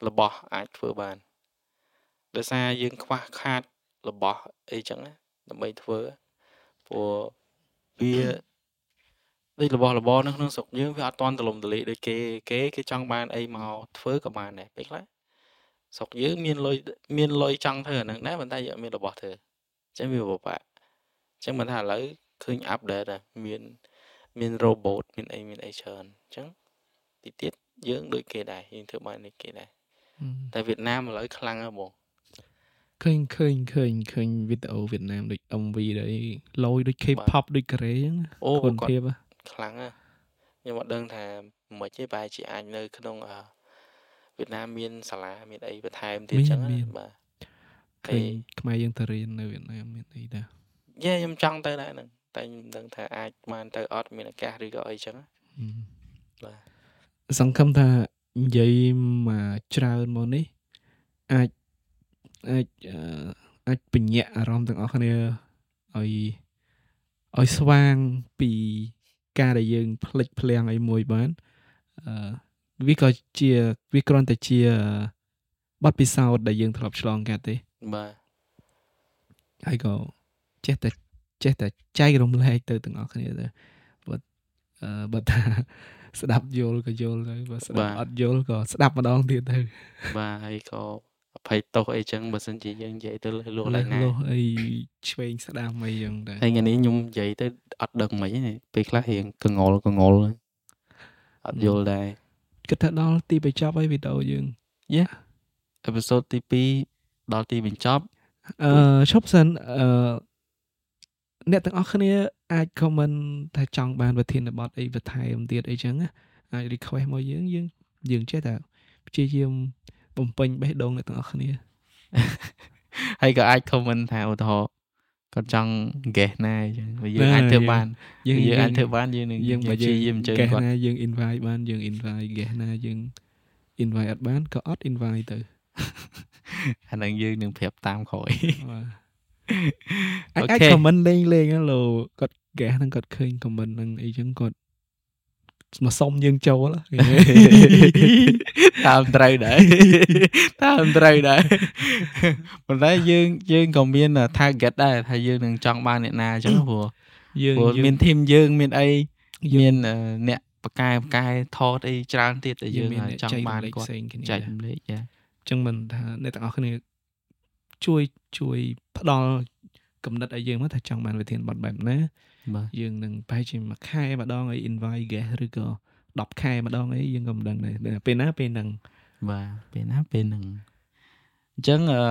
របស់អាចធ្វើបានដោយសារយើងខ្វះខាតរបស់អីចឹងណាដើម្បីធ្វើ ព្រោះវាដូចរបស់របរនៅក្នុងស្រុកយើងវាអត់ទាន់ទលំទលាយដូចគេគេគេចង់បានអីមកធ្វើក៏បានដែរពេលខ្លះស្រុកយើងមានលុយមានលុយចង់ធ្វើអាហ្នឹងដែរប៉ុន្តែយើងមានរបស់ធ្វើអញ្ចឹងវាពិបាកអញ្ចឹងមិនថាឥឡូវឃើញអាប់ដេតមានមាន robot មានអីមានអីច្រើនអញ្ចឹងទីទៀតយើងដូចគេដែរយើងធ្វើបានដូចគេដែរតែវៀតណាមឥឡូវខ្លាំងហើយបង ឃើញឃើញឃើញឃើញវីដេអូវៀតណាមដូច MV ដែលលយដូច K-pop ដូចកូរ៉េហ្នឹងអូគុណភាពខ្លាំងណាស់ខ្ញុំអត់ដឹងថាមិនទេបែរជាអាចនៅ ក្នុងវៀតណាមមានសាលាមានអីបន្ថែមទៀតចឹងបាទឃើញខ្មែរយើងទៅរៀននៅវៀតណាមមានអីដែរយេខ្ញុំចង់ទៅដែរហ្នឹងតែខ្ញុំដឹងថាអាចបានទៅអត់មានឱកាសឬក៏អីចឹងបាទសង្ឃឹមថានិយាយមកច្រើនមកនេះអាច អាចអាចបញ្ញាក់អារម្មណ៍ទាំងអស់គ្នាឲ្យឲ្យស្វាងពីការដែលយើងផ្លិចភ្លាំងអីមួយបានអឺវាក៏ជាវាគ្រាន់តែជាបទពិសោធន៍ដែលយើងធ្លាប់ឆ្លងកាត់ទេបាទហើយក៏ចេះតែចេះតែចែករំលែកទៅទាំងអស់គ្នាទៅបើបើថាស្ដាប់យល់ក៏យល់ទៅបើស្ដាប់អត់យល់ក៏ស្ដាប់ម្ដងទៀតទៅបាទហើយក៏អ ភ័យទោសអីចឹងបើសិនជាយើងនិយាយទៅលុះឡើងណាលុះអីឆ្វេងស្ដាំអីចឹងដែរហើយថ្ងៃនេះខ្ញុំនិយាយទៅអត់ដឹងមិនទេពេលខ្លះរៀងកងល់កងល់អត់យល់ដែរគិតថាដល់ទីបញ្ចប់ហើយវីដេអូយើងយេអេពីសូតទី2ដល់ទីបញ្ចប់អឺឈប់សិនអឺអ្នកទាំងអស់គ្នាអាច comment ថាចង់បានវិធានបទអីបន្ថែមទៀតអីចឹងអាច request មកយើងយើងយើងចេះតែព្យាយាម បំពេញបេះដូងអ្នកទាំងអស់គ្នាហើយក៏អាច comment ថាឧទាហរណ៍គាត់ចង់ guess ណាអញ្ចឹងយើងអាចធ្វើបានយើងយើងអាចធ្វើបានយើងនឹងយើងបើយើងយាមអញ្ជើញគាត់ណាយើង invite បានយើង invite guess ណាយើង invite អត់បានក៏អត់ invite ទៅអានឹងយើងនឹងប្រាប់តាមក្រោយអាចអាច comment លេងលេងឡូគាត់ guess ហ្នឹងគាត់ឃើញ comment ហ្នឹងអីចឹងគាត់ មកសុំយើងចូលតាមត្រូវដែរតាមត្រូវដែរប៉ុន្តែយើងយើងក៏មាន target ដែរថាយើងនឹងចង់បានអ្នកណាអញ្ចឹងព្រោះយើងមាន team យើងមានអីមានអ្នកបកែបកែថតអីច្រើនទៀតដែលយើងចង់បានគាត់ចែកម្លែកចាអញ្ចឹងមិនថាអ្នកទាំងអស់គ្នាជួយជួយផ្ដល់កំណត់ឲ្យយើងមកថាចង់បានវិធានបត់បែបណាបាទ យើងនឹងប្រហែលជាមួយខែម្ដងឲ្យ invite guest ឬក៏10ខែម្ដងអីយើងក៏មិនដឹងដែរពេលណាពេលហ្នឹងបាទពេលណាពេលហ្នឹងអញ្ចឹងអឺ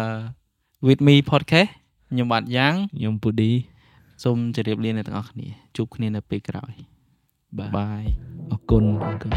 with me podcast ខ្ញុំបាទយ៉ាងខ្ញុំពូឌីសូមជម្រាបលាអ្នកទាំងអស់គ្នាជួបគ្នានៅពេលក្រោយបាទបាយអរគុណអរគុណ